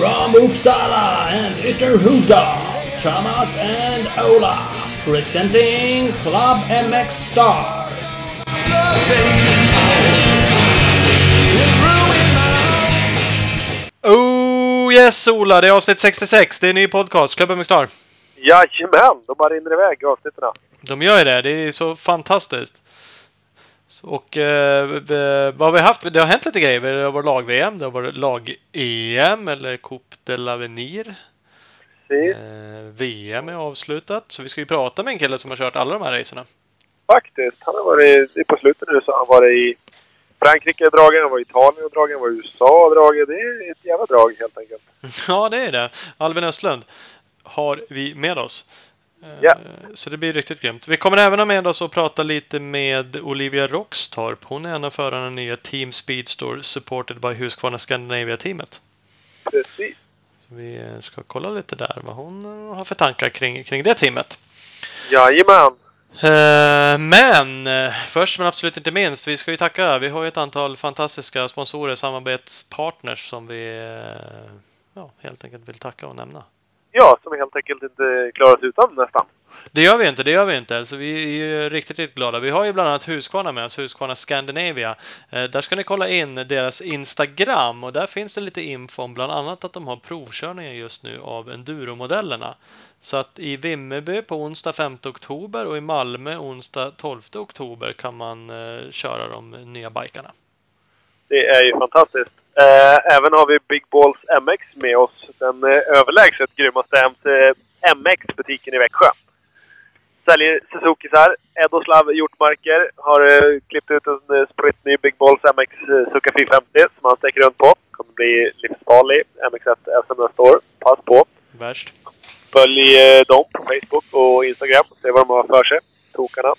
from Uppsala and Ytterhuda, Thomas and Ola, presenting Club MX Star. Oh yes Ola, det är avsnitt 66. Det är en ny podcast, Klubben med Star. Jajamän, de bara rinner iväg avsnitten. De gör ju det. Det är så fantastiskt. Och eh, vad har vi haft? Det har hänt lite grejer. Det har varit lag-VM, det har varit lag-EM eller Coupe de l'Avenir. Eh, VM är avslutat. Så vi ska ju prata med en kille som har kört alla de här racerna. Faktiskt. Han har varit, på slutet nu så har han varit i Frankrike och dragen, han var i Italien och dragen, han var i USA och dragen. Det är ett jävla drag helt enkelt. Ja, det är det. Alvin Östlund har vi med oss. Ja. Så det blir riktigt grymt. Vi kommer även ha med oss och prata lite med Olivia Rockstorp. Hon är en av förarna i nya Team Speedstore supported by Husqvarna Scandinavia-teamet. Precis. Vi eh, ska kolla lite där vad hon eh, har för tankar kring, kring det teamet. Jajamän. Eh, Men först men absolut inte minst, vi ska ju tacka. Vi har ju ett antal fantastiska sponsorer, samarbetspartners som vi ja, helt enkelt vill tacka och nämna. Ja, som helt enkelt inte klarar sig utan nästan. Det gör vi inte, det gör vi inte. Så vi är riktigt, riktigt glada. Vi har ju bland annat Husqvarna med oss, Husqvarna Scandinavia. Eh, där ska ni kolla in deras Instagram och där finns det lite info om bland annat att de har provkörningar just nu av Enduro-modellerna. Så att i Vimmerby på onsdag 5 oktober och i Malmö onsdag 12 oktober kan man eh, köra de nya bikarna. Det är ju fantastiskt. Eh, även har vi Big Balls MX med oss. Den eh, överlägset grymmaste eh, MX-butiken i Växjö. Säljer Suzukisar. Edoslav Hjortmarker har eh, klippt ut en eh, spritny Big Balls MX eh, Suzuka 450 som han sticker runt på. Kommer bli livsfarlig. MX1 SM nästa år. Pass på. Värst. Följ eh, dem på Facebook och Instagram. Se vad de har för sig. Tokarna.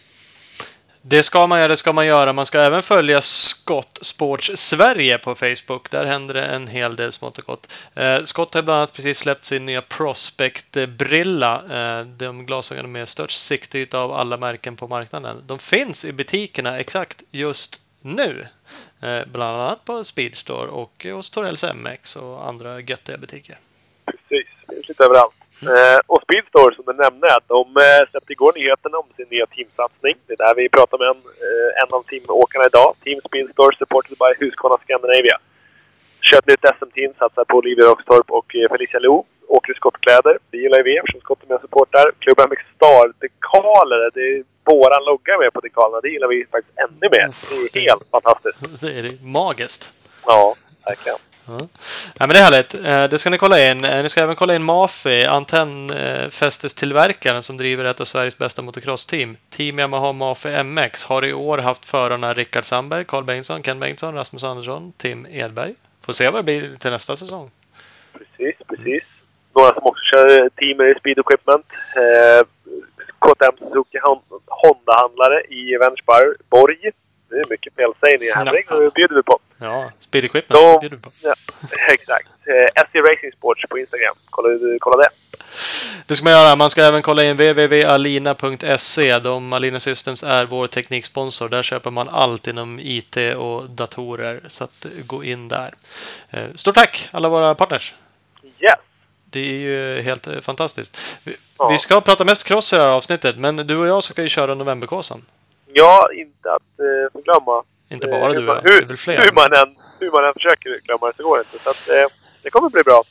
Det ska man göra, det ska man göra. Man ska även följa Scott Sports Sverige på Facebook. Där händer det en hel del smått och gott. Eh, Scott har bland annat precis släppt sin nya Prospect-brilla. Eh, de glasögonen med störst siktyta av alla märken på marknaden. De finns i butikerna exakt just nu. Eh, bland annat på Speedstore och hos Torells MX och andra göttiga butiker. Precis. Finns lite överallt. Eh, och Speedstore som du nämnde, att de eh, släppte igår nyheten om sin nya teamsatsning. Det är där vi pratar med en, eh, en av teamåkarna idag. Team Speedstore supported by Husqvarna Scandinavia. Kör ett nytt SM-team, satsar på Olivia Rockstorp och eh, Felicia Lo. Åker i skottkläder. Det gillar vi eftersom Scott är med och supportar. Club MX Star, dekaler. Det är våran logga med på dekalerna. Det gillar vi faktiskt ännu mer. Det är helt fantastiskt. Det är magiskt. Ja, verkligen. Ja. ja, men det är härligt. Eh, det ska ni kolla in. Eh, ni ska även kolla in Mafi, antennfästestillverkaren som driver ett av Sveriges bästa motocross-team. Team Yamaha Mafi MX har i år haft förarna Rickard Sandberg, Carl Bengtsson, Ken Bengtsson, Rasmus Andersson, Tim Edberg. Får se vad det blir till nästa säsong. Precis, precis. Några som också kör team i Speed Equipment. Eh, KTM Suzuki Honda-handlare i Vänersborg. Det är mycket felsägning här. Ja. Det bjuder vi på. Ja, Speed Equipment De- bjuder vi på. Ja, exakt. Eh, SC Racing Sports på Instagram. Kolla, kolla det. Det ska man göra. Man ska även kolla in www.alina.se. De Alina Systems är vår tekniksponsor. Där köper man allt inom IT och datorer. Så att eh, gå in där. Eh, Stort tack alla våra partners! Yes! Det är ju helt eh, fantastiskt. Vi, Ja. vi ska prata mest cross i det här avsnittet, men du och jag ska ju köra Novemberkåsan. Ja, inte att eh, förglömma. Inte Eh, bara hur du, man- ja. det hur, är väl fler. Hur man, än, hur man än försöker glömma det så går det inte. Så att, eh, det kommer bli bra.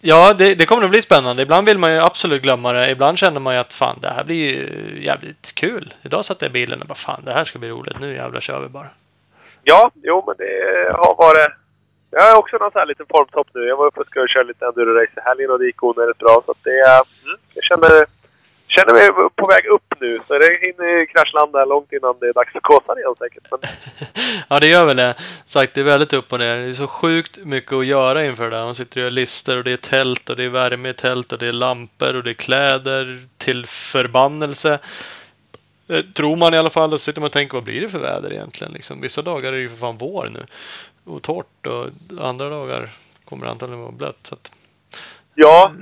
Ja, det, det kommer att bli spännande. Ibland vill man ju absolut glömma det. Ibland känner man ju att fan, det här blir ju jävligt kul. Idag satt jag i bilen och bara fan, det här ska bli roligt. Nu jävlar kör vi bara. Ja, jo men det har varit... Jag har också någon sån här liten formtopp nu. Jag var uppe och skulle köra lite enduro-race i helgen och det gick onödigt bra. Så att det... är- Mm, jag känner, känner mig på väg upp nu. Så det hinner kraschlanda långt innan det är dags för kåsan igen säkert. Men ja, det gör väl det. Sagt, det är väldigt upp och ner. Det är så sjukt mycket att göra inför det där. Man sitter och gör listor och det är tält och det är värme i tält och det är lampor och det är kläder till förbannelse. Eh, tror man i alla fall. Och så sitter man och tänker, vad blir det för väder egentligen? Liksom, vissa dagar är det ju för fan vår nu. Och torrt och andra dagar kommer det antagligen vara blött. Så att, ja,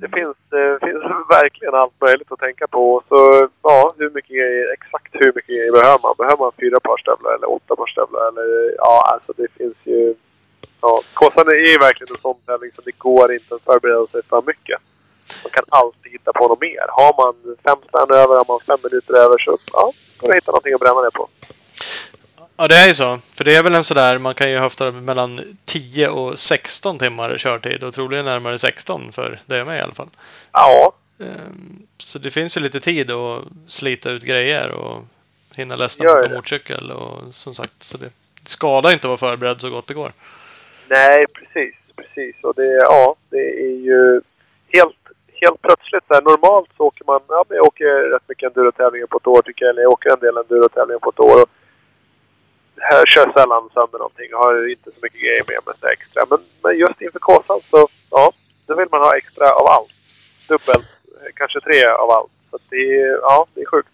det finns, det finns verkligen allt möjligt att tänka på. Så ja, hur mycket grejer, exakt hur mycket grejer behöver man? Behöver man fyra par stövlar eller åtta par stövlar? Eller, ja, alltså det finns ju Ja, Kåsan är ju verkligen en sån tävling som det går inte att förbereda sig för mycket. Man kan alltid hitta på något mer. Har man fem spänn över, har man fem minuter över så ja, kan du hitta någonting att bränna det på. Ja, det är ju så. För det är väl en sådär, man kan ju höfta mellan 10 och 16 timmar körtid och troligen närmare 16 för det är med i alla fall. Ja, Ehm, Så det finns ju lite tid att slita ut grejer och hinna ledsna på motorcykel och som sagt, så det skadar inte att vara förberedd så gott det går. nej precis. Precis. Och det, ja, det är ju helt, helt plötsligt så här, Normalt så åker man, ja men jag åker rätt mycket endurotävlingar på ett år tycker jag. Eller jag åker en del endurotävlingar på ett år. Och jag kör sällan sönder någonting. Jag har inte så mycket grejer med mig extra. Men, men just inför Kåsan så, ja, då vill man ha extra av allt. Dubbelt, eh, kanske tre av allt. Så att det är, ja, det är sjukt.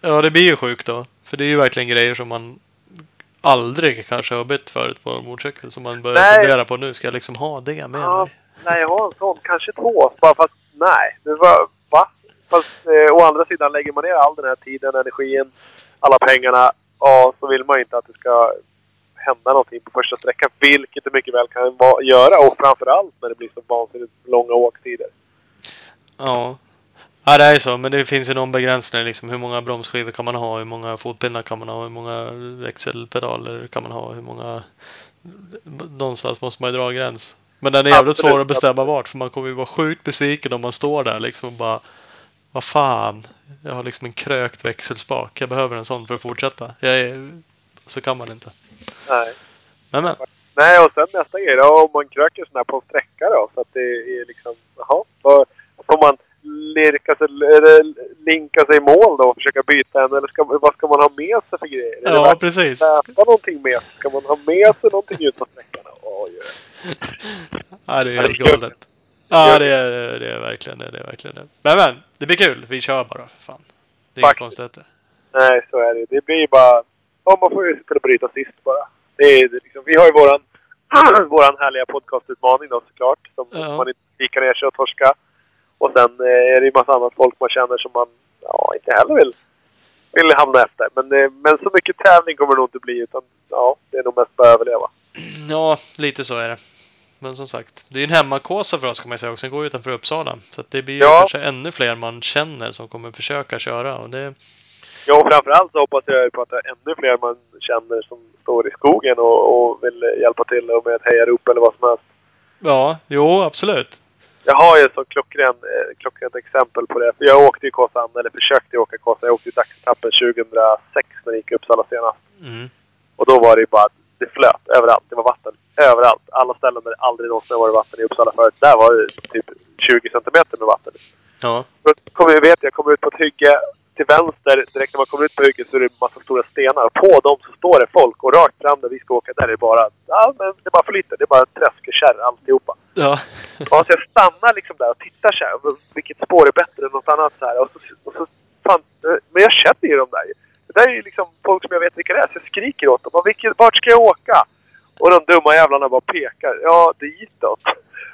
Ja, det blir ju sjukt då. För det är ju verkligen grejer som man aldrig kanske har bytt förut på en motorcykel. Som man börjar Nej. fundera på nu. Ska jag liksom ha det med Ja, mig? nej, jag har en sån. Kanske två. Bara fast nej. Det var, va? Fast eh, å andra sidan lägger man ner all den här tiden, energin, alla pengarna. Ja, så vill man ju inte att det ska hända någonting på första sträckan. Vilket det mycket väl kan göra. Och framförallt när det blir så vansinnigt långa åktider. Ja. Ja, det är så. Men det finns ju någon begränsning. Liksom, hur många bromsskivor kan man ha? Hur många fotpinnar kan man ha? Hur många växelpedaler kan man ha? Hur många... Någonstans måste man ju dra en gräns. Men den är jävligt Absolut. svår att bestämma vart. För man kommer ju vara sjukt besviken om man står där liksom och bara... Vad fan. Jag har liksom en krökt växelspak. Jag behöver en sån för att fortsätta. Är... Så kan man inte. Nej. Men men. Nej, och sen nästa grej då. Om man kröker sån här på en sträcka då. Så att det är liksom, jaha. Får man lirka sig, eller linka sig i mål då och försöka byta en? Eller ska, vad ska man ha med sig för grejer? Ja, värt precis. släpa någonting med sig? Ska man ha med sig någonting ut på sträckan? Oj, oj. Ja, det är helt galet. Ja, det är, det är verkligen det. Det är verkligen det. Men men, det blir kul. Vi kör bara för fan. Det är inga konstigheter. Nej, så är det. Det blir bara... Ja, man får ju kunna bryta sist bara. Det är, det liksom, vi har ju våran, våran härliga podcastutmaning då såklart. Som Ja. man inte vikar ner sig och torska. Och sen eh, är det ju massa annat folk man känner som man ja, inte heller vill, vill hamna efter. Men, eh, men så mycket tävling kommer det nog inte bli. Utan ja, det är nog mest bara överleva. Ja, lite så är det. Men som sagt, det är en hemmakåsa för oss kan man säga också. Den går utanför Uppsala. Så det blir ju Ja. kanske ännu fler man känner som kommer försöka köra. Och det, Ja, och framförallt så hoppas jag på att det är ännu fler man känner som står i skogen och, och vill hjälpa till och med ett hejarop eller vad som helst. ja, jo absolut. Jag har ju ett så klockren, eh, klockrent exempel på det. För jag åkte ju Kåsan, eller försökte åka Kåsan. Jag åkte ju dagsetappen 2006 när det gick Uppsala senast. Mm. Och då var det ju bara, det flöt överallt. Det var vatten överallt. Alla ställen där det aldrig någonsin varit vatten i Uppsala förut. Där var det typ 20 centimeter med vatten. Ja, Då kommer jag vet, jag kommer ut på ett hygge. Till vänster, direkt när man kommer ut på hygget, så är det en massa stora stenar. På dem så står det folk. Och rakt fram där vi ska åka, där är det bara, ja men det är bara för lite. Det är bara träsk och kärr alltihopa. ja. Ja, så jag stannar liksom där och tittar så här. Vilket spår är bättre än något annat så här. Och så, och så, fan, men jag känner ju dem där ju. Det där är ju liksom folk som jag vet vilka det är. Så jag skriker åt dem. "Vad- Vilket, vart ska jag åka? Och de dumma jävlarna bara pekar. Ja, ditåt.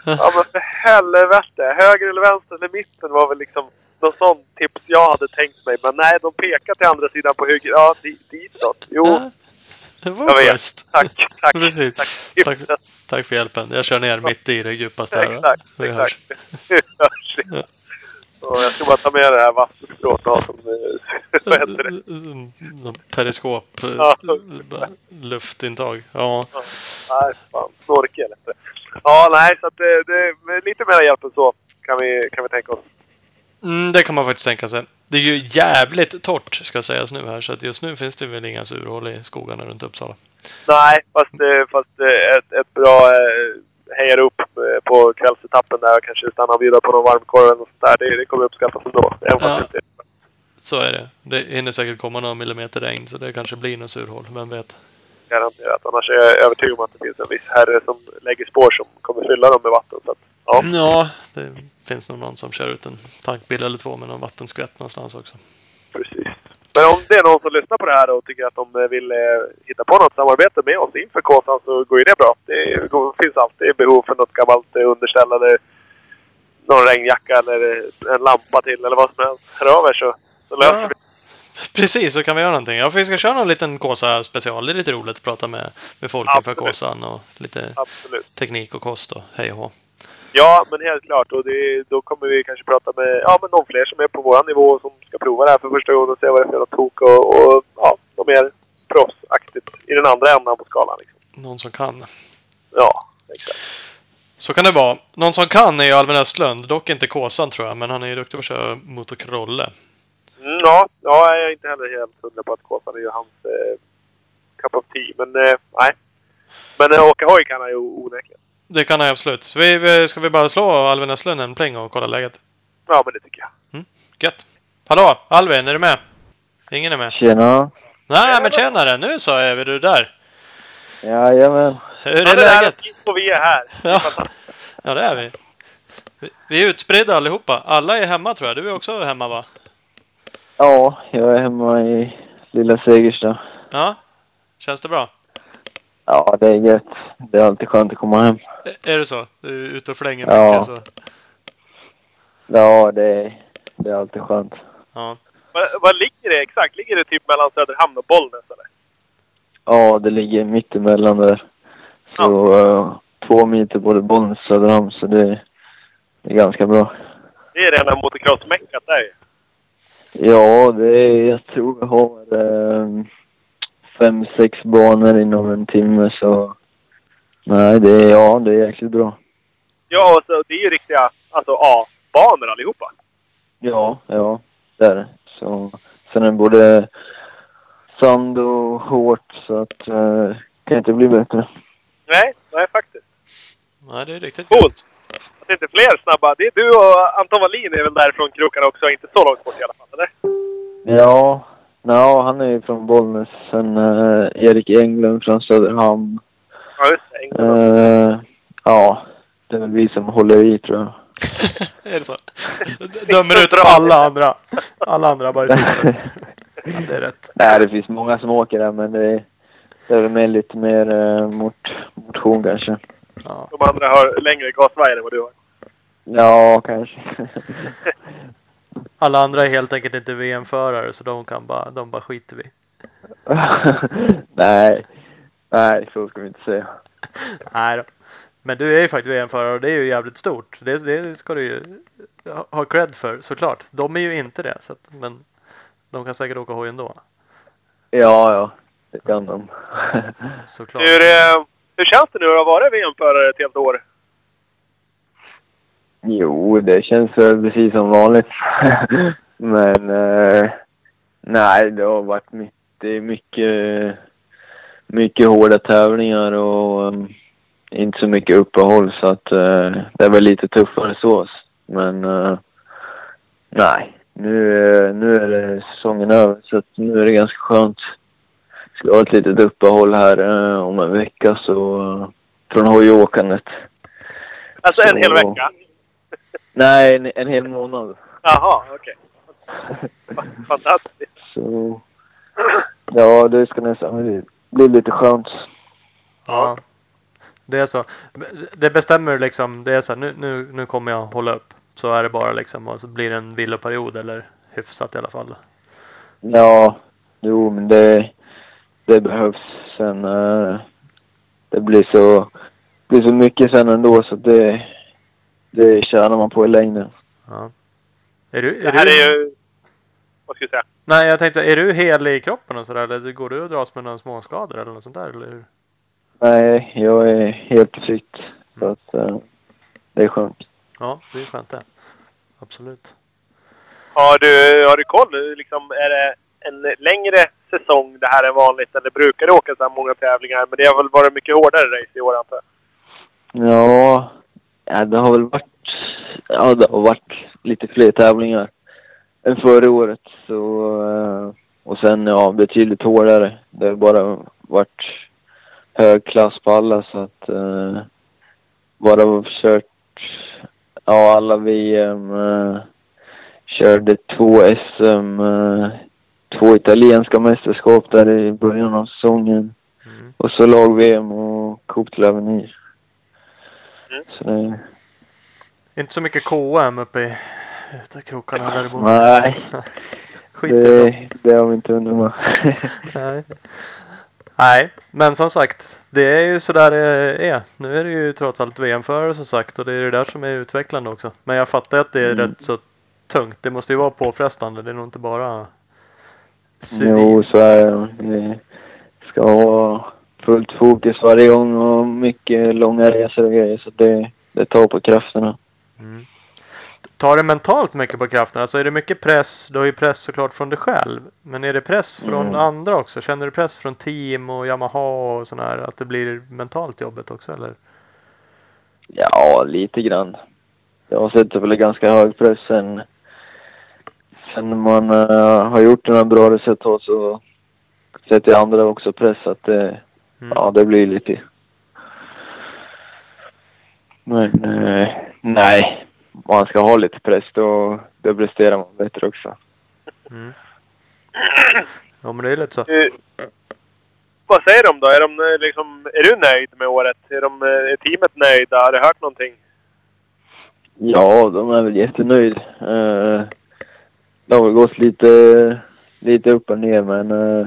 Ja, men för helvete. Höger eller vänster eller mitten var väl liksom någon sån tips jag hade tänkt mig. Men nej, de pekar till andra sidan på höger. Ja, di, ditåt. Jo, Det var Jag vet. schysst. tack, tack. Tack. Tack, tack för hjälpen. Jag kör ner mitt i det djupaste va? Exakt, Vi hörs. exakt. Vi hörs. Ja. Jag ska bara ta med det här ha som... eh, Vad heter det? Periskop. eh, Ja. bara Luftintag. Ja. Ja, Nej, fan. Snorkel heter det. Ja, nej, så att det, det, lite mer hjälp än så kan vi, kan vi tänka oss. Mm, det kan man faktiskt tänka sig. Det är ju jävligt torrt ska sägas nu här. Så att just nu finns det väl inga surhål i skogarna runt Uppsala. Nej, fast, eh, fast eh, ett, ett bra eh, hejarop eh, på kvällsetappen där. Kanske stanna och bjuda på någon varmkorv eller sånt där. Det, det kommer uppskattas ändå. Även Ja. inte Så är det. Det hinner säkert komma några millimeter regn så det kanske blir något surhål. Vem vet? garanterat. Annars är jag övertygad om att det finns en viss herre som lägger spår som kommer fylla dem med vatten. Så att, ja. Ja, det finns nog någon som kör ut en tankbil eller två med någon vattenskvätt någonstans också. Precis. Men om det är någon som lyssnar på det här och tycker att de eh, vill eh, hitta på något samarbete med oss inför Kåsan så går ju det bra. Det går, finns alltid behov för något gammalt eh, underställ eller någon regnjacka eller eh, en lampa till eller vad som helst. Hör av er så, så löser Ja. vi Precis, så kan vi göra någonting. Ja, vi ska köra någon liten Kåsa special. Det är lite roligt att prata med, med folk inför. Kåsan och lite Absolut. teknik och kost och hej och hå. Ja, men helt klart. Och det, då kommer vi kanske prata med ja, men någon fler som är på vår nivå som ska prova det här för första gången och se vad det är för tok och, och ja, något mer proffsaktigt i den andra änden på skalan. Liksom. Någon som kan. Ja, exakt. Så kan det vara. Någon som kan är ju Alvin Östlund. Dock inte Kåsan tror jag, men han är ju duktig på att köra motocrolle. Mm, ja, ja, jag är inte heller helt hundra på att Kåsan är ju hans eh, cup of tea. Men eh, nej. Men eh, åka hoj kan han ju onekligen. Det kan han absolut. Så vi, vi, ska vi bara slå Alvin Östlund en pling och kolla läget? Ja, men det tycker jag. Gött! Hallå! Alvin, är du med? Ingen är med? Tjena! Nej, men tjenare! Nu så är vi du där. Jajamän. Hur är Ja, det är läget? och vi är här. Är Ja. Ja, det är vi. Vi- Vi är utspridda allihopa. Alla är hemma tror jag. Du är också hemma va? Ja, jag är hemma i lilla Segersta. Ja? Känns det bra? Ja, det är gött. Det är alltid skönt att komma hem. Är det så? Du är ute och flänger Ja. mycket så? Ja, det är, det är alltid skönt. Ja. Vad, ligger det exakt? Ligger det typ mellan Söderhamn och Bollnäs eller? Ja, det ligger mitt emellan där. Så eh, två mil till både Bollnäs och Söderhamn, så det, det är ganska bra. Det är rena motocross-meckat där ju. Ja, det är, jag tror vi har eh, fem, sex banor inom en timme, så nej, det är, ja, det är jäkligt bra. Ja, och så, det är ju riktiga alltså A-banor allihopa. Ja, ja, det är det. Så, sen är det både sand och hårt så att eh, kan inte bli bättre. Nej, nej faktiskt. Nej, det är riktigt Coolt. Jag tänkte fler snabba. Det är du och Anton Wallin är väl därifrån krokarna också. Inte så långt bort i alla fall, eller? Ja, no, han är ju från Bollnäs. Sen eh, Erik Englund från Söderhamn. Ja, just det. England. Eh, ja, det är väl vi som håller i tror jag. Är det så? Dömer ut alla andra. Alla andra bara sitter. Det är rätt. Nej, det finns många som åker där men det är, det är mer, lite mer eh, mot, motion kanske. Ja. De andra har längre gasvajer än vad du har. Ja, kanske. Alla andra är helt enkelt inte VM-förare så de kan bara, de bara skiter vi. nej, nej, så ska vi inte säga. Nej då. Men du är ju faktiskt VM-förare och det är ju jävligt stort. Det, det ska du ju ha- cred för såklart. De är ju inte det. Så att, men de kan säkert åka hoj ändå. Ja, ja, det kan de. Såklart. Hur, eh, hur känns det nu att ha varit VM-förare ett helt år? Jo, det känns väl precis som vanligt. Men eh, nej, det har varit my- det är mycket, mycket hårda tävlingar och um, inte så mycket uppehåll så att eh, det är väl lite tuffare så. Men eh, nej, nu, eh, nu är det säsongen över så att nu är det ganska skönt. Ska ha ett litet uppehåll här om en vecka så uh, från hojåkandet. Alltså en hel vecka? Nej, en, en hel månad. Jaha, okej. Fa- Fantastiskt. Så ja, det ska nästan bli, lite skönt. Ja. Det är så. Det bestämmer du liksom. Det är så här, nu, nu, nu kommer jag hålla upp. Så är det bara liksom. Och så blir det en viloperiod eller hyfsat i alla fall. Ja, jo, men det, det behövs sen. eh, det blir så, blir så mycket sen ändå så det, det tjänar man på i längden. Ja. Är du, Det är här du, är ju... Vad ska jag säga? Nej, jag tänkte, är du hel i kroppen och sådär? Eller går du och dras med några småskador eller något sånt där? Eller hur? Nej, jag är helt fritt. Så att eh, det är skönt. Ja, det är skönt det. Absolut. Har du, har du koll? Liksom, är det en längre säsong det här än vanligt? Eller brukar du åka så här många tävlingar? Men det har väl varit mycket hårdare race i år antar jag? Ja, ja, det har väl varit, ja, det har varit lite fler tävlingar än förra året. Så, eh, och sen ja, betydligt hårdare. Det har bara varit hög klass på alla så att eh, bara kört ja, alla VM. Eh, körde två SM, eh, två italienska mästerskap där i början av säsongen. Mm. Och så lag-VM och de l'Avenir. Mm. Så det, Inte så mycket KM uppe i ute i krokarna där du bor. nej. Skit det. Det, det har vi inte undrat med. Nej. Nej, men som sagt. Det är ju sådär det är. Nu är det ju trots allt VM-förare som sagt och det är det där som är utvecklande också. Men jag fattar att det är Mm. rätt så tungt. Det måste ju vara påfrestande. Det är nog inte bara civil. Jo, så är det. Det ska vara fullt fokus varje gång och mycket långa resor och grejer. Så det, det tar på krafterna. Mm. Tar det mentalt mycket på kraften? Alltså är det mycket press? Du har ju press såklart från dig själv. Men är det press från Mm. andra också? Känner du press från team och Yamaha och sådär? Att det blir mentalt jobbigt också eller? Ja, lite grann. Jag har sett väl ganska hög press sen, sen man eh, har gjort några bra resultat så sätter andra också press att det, Mm. ja, det blir lite. Men eh, nej, man ska ha lite press då, då presterar man bättre också. Mm. Ja men det är lite så. Eh, vad säger de då? Är, de eh, liksom, är du nöjd med året? Är, de, eh, är teamet nöjda? Har du hört någonting? Ja, de är väl jättenöjd. Eh, det har väl gått lite, lite upp och ner men eh,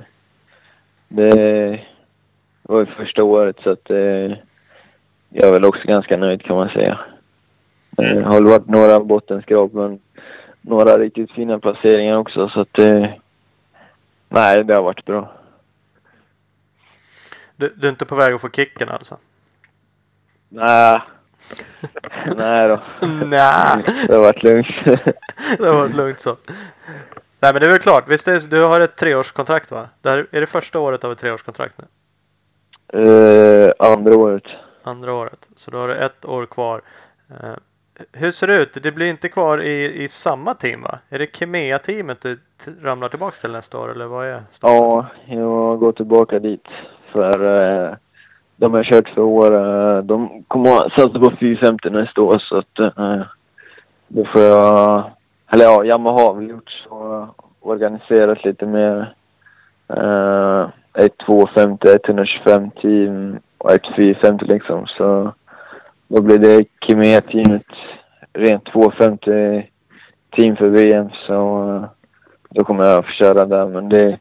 det var ju första året så att eh, jag är väl också ganska nöjd kan man säga. Eh, Det har väl varit några bottenskrap men några riktigt fina placeringar också så att eh, nej, det har varit bra. Du, du är inte på väg att få kicken alltså? Nej, nej då. Nej. Det har varit lugnt. det har varit lugnt så. Nej men det är väl klart. Visst är, du har ett treårskontrakt va? Det här, är det första året av ett treårskontrakt nu? Uh, andra året. Andra året. Så då har du ett år kvar. Uh, hur ser det ut? Det blir inte kvar i, i samma team va? Är det Kemea-teamet du ramlar tillbaka till nästa år eller vad är status? Ja, jag går tillbaka dit. För uh, de har kört för år. Uh, de kommer satsa på 450 nästa år så att uh, då får jag... Eller ja, Yamaha har väl gjort så organiserat lite mer. Uh, 1,250, 125 team och 1,450 liksom. Så då blev det Kimea-teamet rent 2,50 team för VM. Så eh, då kommer jag att få köra där. Men det,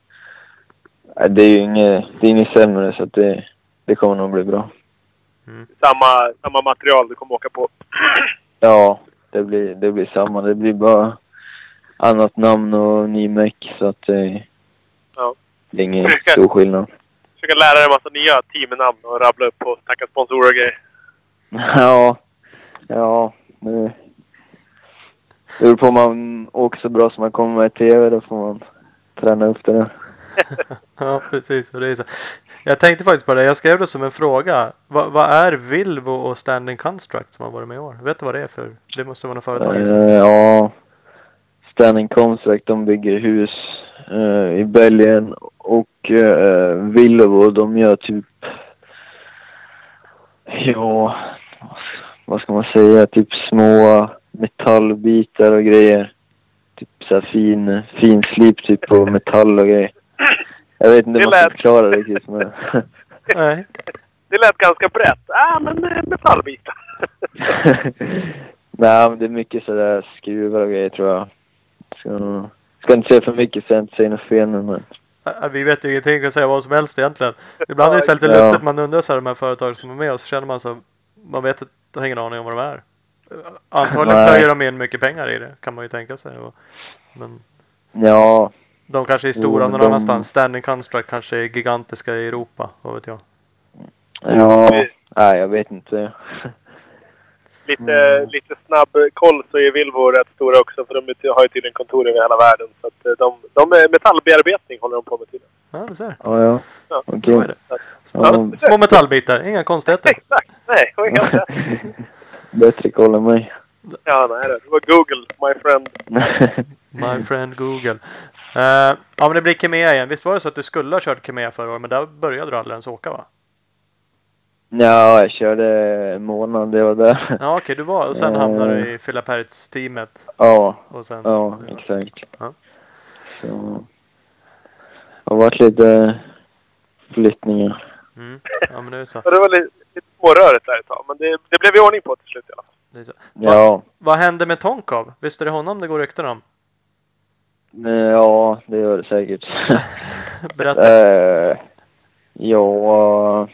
eh, det är ju inget, det är inget sämre så att det, det kommer nog bli bra. Mm. Samma, samma material du kommer åka på? ja, det blir, det blir samma. Det blir bara annat namn och ny meck så att det... Ja det är ingen stor skillnad. Försöka lära dig en massa nya teamnamn och rabbla upp och tacka sponsorer och grejer. Ja, ja. Det beror på om man åker så bra som man kommer med i TV. Då får man träna upp det där. Ja, precis. Och det är så. Jag tänkte faktiskt på det. Jag skrev det som en fråga. Vad, vad är Vilvo och Standing Construct som har varit med i år? Vet du vad det är för? Det måste vara något företag. Eh, alltså. ja, Standing Construct de bygger hus eh, i Belgien och uh, Vilvo de gör typ ja, vad ska man säga, typ små metallbitar och grejer. Typ så här fin, fin slip typ på metall och grejer. Jag vet inte Det hur man ska förklara det riktigt men Nej. Det lät ganska brett. Ah, men eh, metallbitar. Nej men det är mycket sådär skruvar och grejer tror jag. Så, ska inte säga för mycket så jag inte säger något fel nu men. Vi vet ju ingenting och säga vad som helst egentligen. Ibland är det så lite Ja. lustigt. Man undrar så här de här företagen som är med och så känner man så. Man vet inte, har ingen aning om vad de är. Antagligen plöjer de in mycket pengar i det kan man ju tänka sig. Men Ja, de kanske är Jo, stora men någon de- annanstans. Standing Construct kanske är gigantiska i Europa. Vad vet jag. ja, nej jag vet inte. Lite, Mm. lite snabb koll så är Vilvo rätt stora också. För de har ju tydligen kontor över hela världen. Så att eh, de, de är metallbearbetning håller de på med tydligen. Ja, du ser. Ja, ja. Ja, Okej. Det. Ja. Ja, små metallbitar, inga konstigheter. Exakt! Nej, det. Bättre koll än mig. Ja, nej det var Google, my friend. My friend Google. Eh, ja men det blir Kemea igen. Visst var det så att du skulle ha kört Kemea förra året men där började du aldrig ens åka va? Ja, jag körde en månad, det var där. Ja okej du var och sen Eh. hamnade du i Philip teamet. Ja, Och sen, ja, exakt. Ja. Så, det har varit lite flyttningar. Mm. Ja men det är så. Det var lite, lite smårörigt där ett tag. Men det, det blev vi ordning på till slut i alla fall. Det är så. Ja, Vad hände med Tonkov? Visst är det honom det går rykten om? ja, det säkert. Berätta. Eh, ja,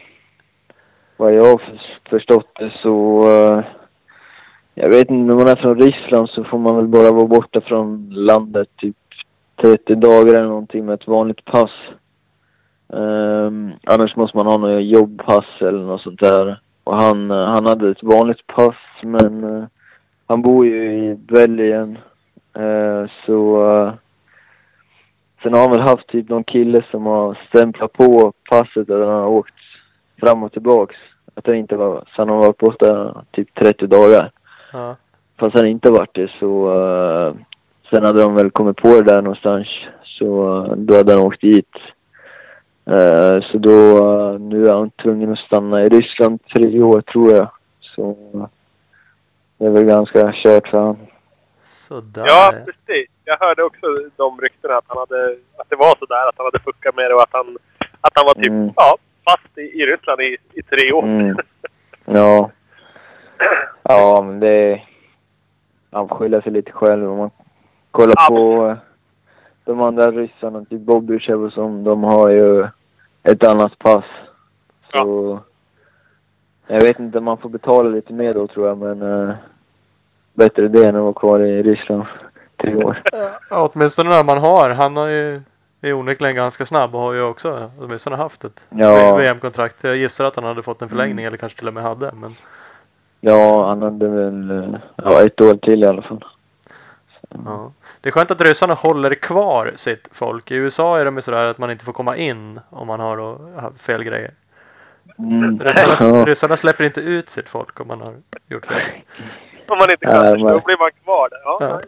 vad jag har förstått det så... Eh, jag vet inte, när man är från Ryssland så får man väl bara vara borta från landet typ 30 dagar eller någonting med ett vanligt pass. Ehm, annars måste man ha något jobbpass eller något sånt där. Och han, eh, han hade ett vanligt pass men uh, han bor ju i Belgien. Eh, så... Uh, Sen har han väl haft typ någon kille som har stämplat på passet eller han har åkt fram och tillbaks. Att det inte var, så han har varit borta typ 30 dagar. Ja. Fast han inte varit det så... eh, sen hade de väl kommit på det där någonstans. Så eh, då hade han åkt dit. Eh, så då, nu är han tvungen att stanna i Ryssland tre år tror jag. Så det är väl ganska kört för honom. Sådär. Ja, precis. Jag hörde också de ryktena att, han hade, att det var sådär. Att han hade fuckat med det och att han, att han var typ Mm. ja, fast i, i Ryssland i, i tre år. Mm. Ja. Ja, men det... Han får skylla sig lite själv. Om man kollar Ja, på eh, de andra ryssarna, typ Bobrysjev och som, de har ju ett annat pass. Så... Jag vet inte, man får betala lite mer då tror jag, men... Uh, bättre det än att vara kvar i Ryssland tre år. Ja, åtminstone när man har. Han har ju är onekligen ganska snabb och har ju också åtminstone haft ett Ja. VM-kontrakt. Jag gissar att han hade fått en förlängning Mm. eller kanske till och med hade. Men Ja, han hade väl ja, ett år till i alla fall. ja. Det är skönt att ryssarna håller kvar sitt folk. I USA är de ju sådär att man inte får komma in om man har då fel grejer. Mm. Ryssarna, Ja. ryssarna släpper inte ut sitt folk om man har gjort fel. Om man inte kan men- då blir man kvar där. Ja, Ja.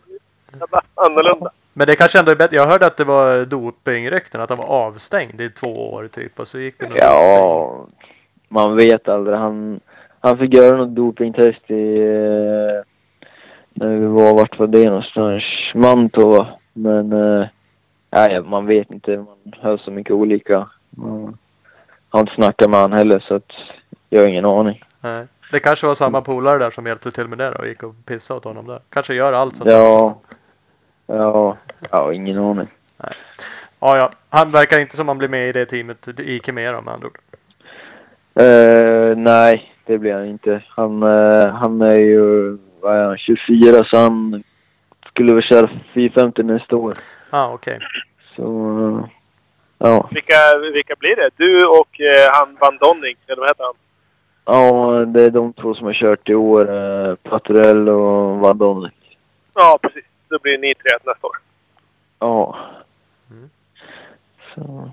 Jävla annorlunda. Men det kanske ändå är bättre. Jag hörde att det var dopingrykten, att han var avstängd i två år typ och så gick det Ja, man vet aldrig. Han, han fick göra något dopingtest i... eh, När vi var, vart var det någonstans? Mantova. Men... eh, Nej, man vet inte. Man hör så mycket olika. Man har inte snackat med han heller så att jag har ingen aning. Nej. Det kanske var samma polare där som hjälpte till med det då och gick och pissade åt honom där. Kanske gör allt sånt. Ja. Ja, ja ingen aning. Ja, ja. Han verkar inte som han blir med i det teamet i Kemera med andra ord. Eh, nej, det blir han inte. Han, eh, han är ju vad är han, 24 så han skulle väl köra 450 nästa år. Ah, okej. Så, eh, ja. Vilka, vilka blir det? Du och han Van Donning, eller vad heter han? Ja, det är de två som har kört i år. Eh, Patrell och Vadon. Ja, precis. Då blir ni tre nästa år. Ja. Mm. Så.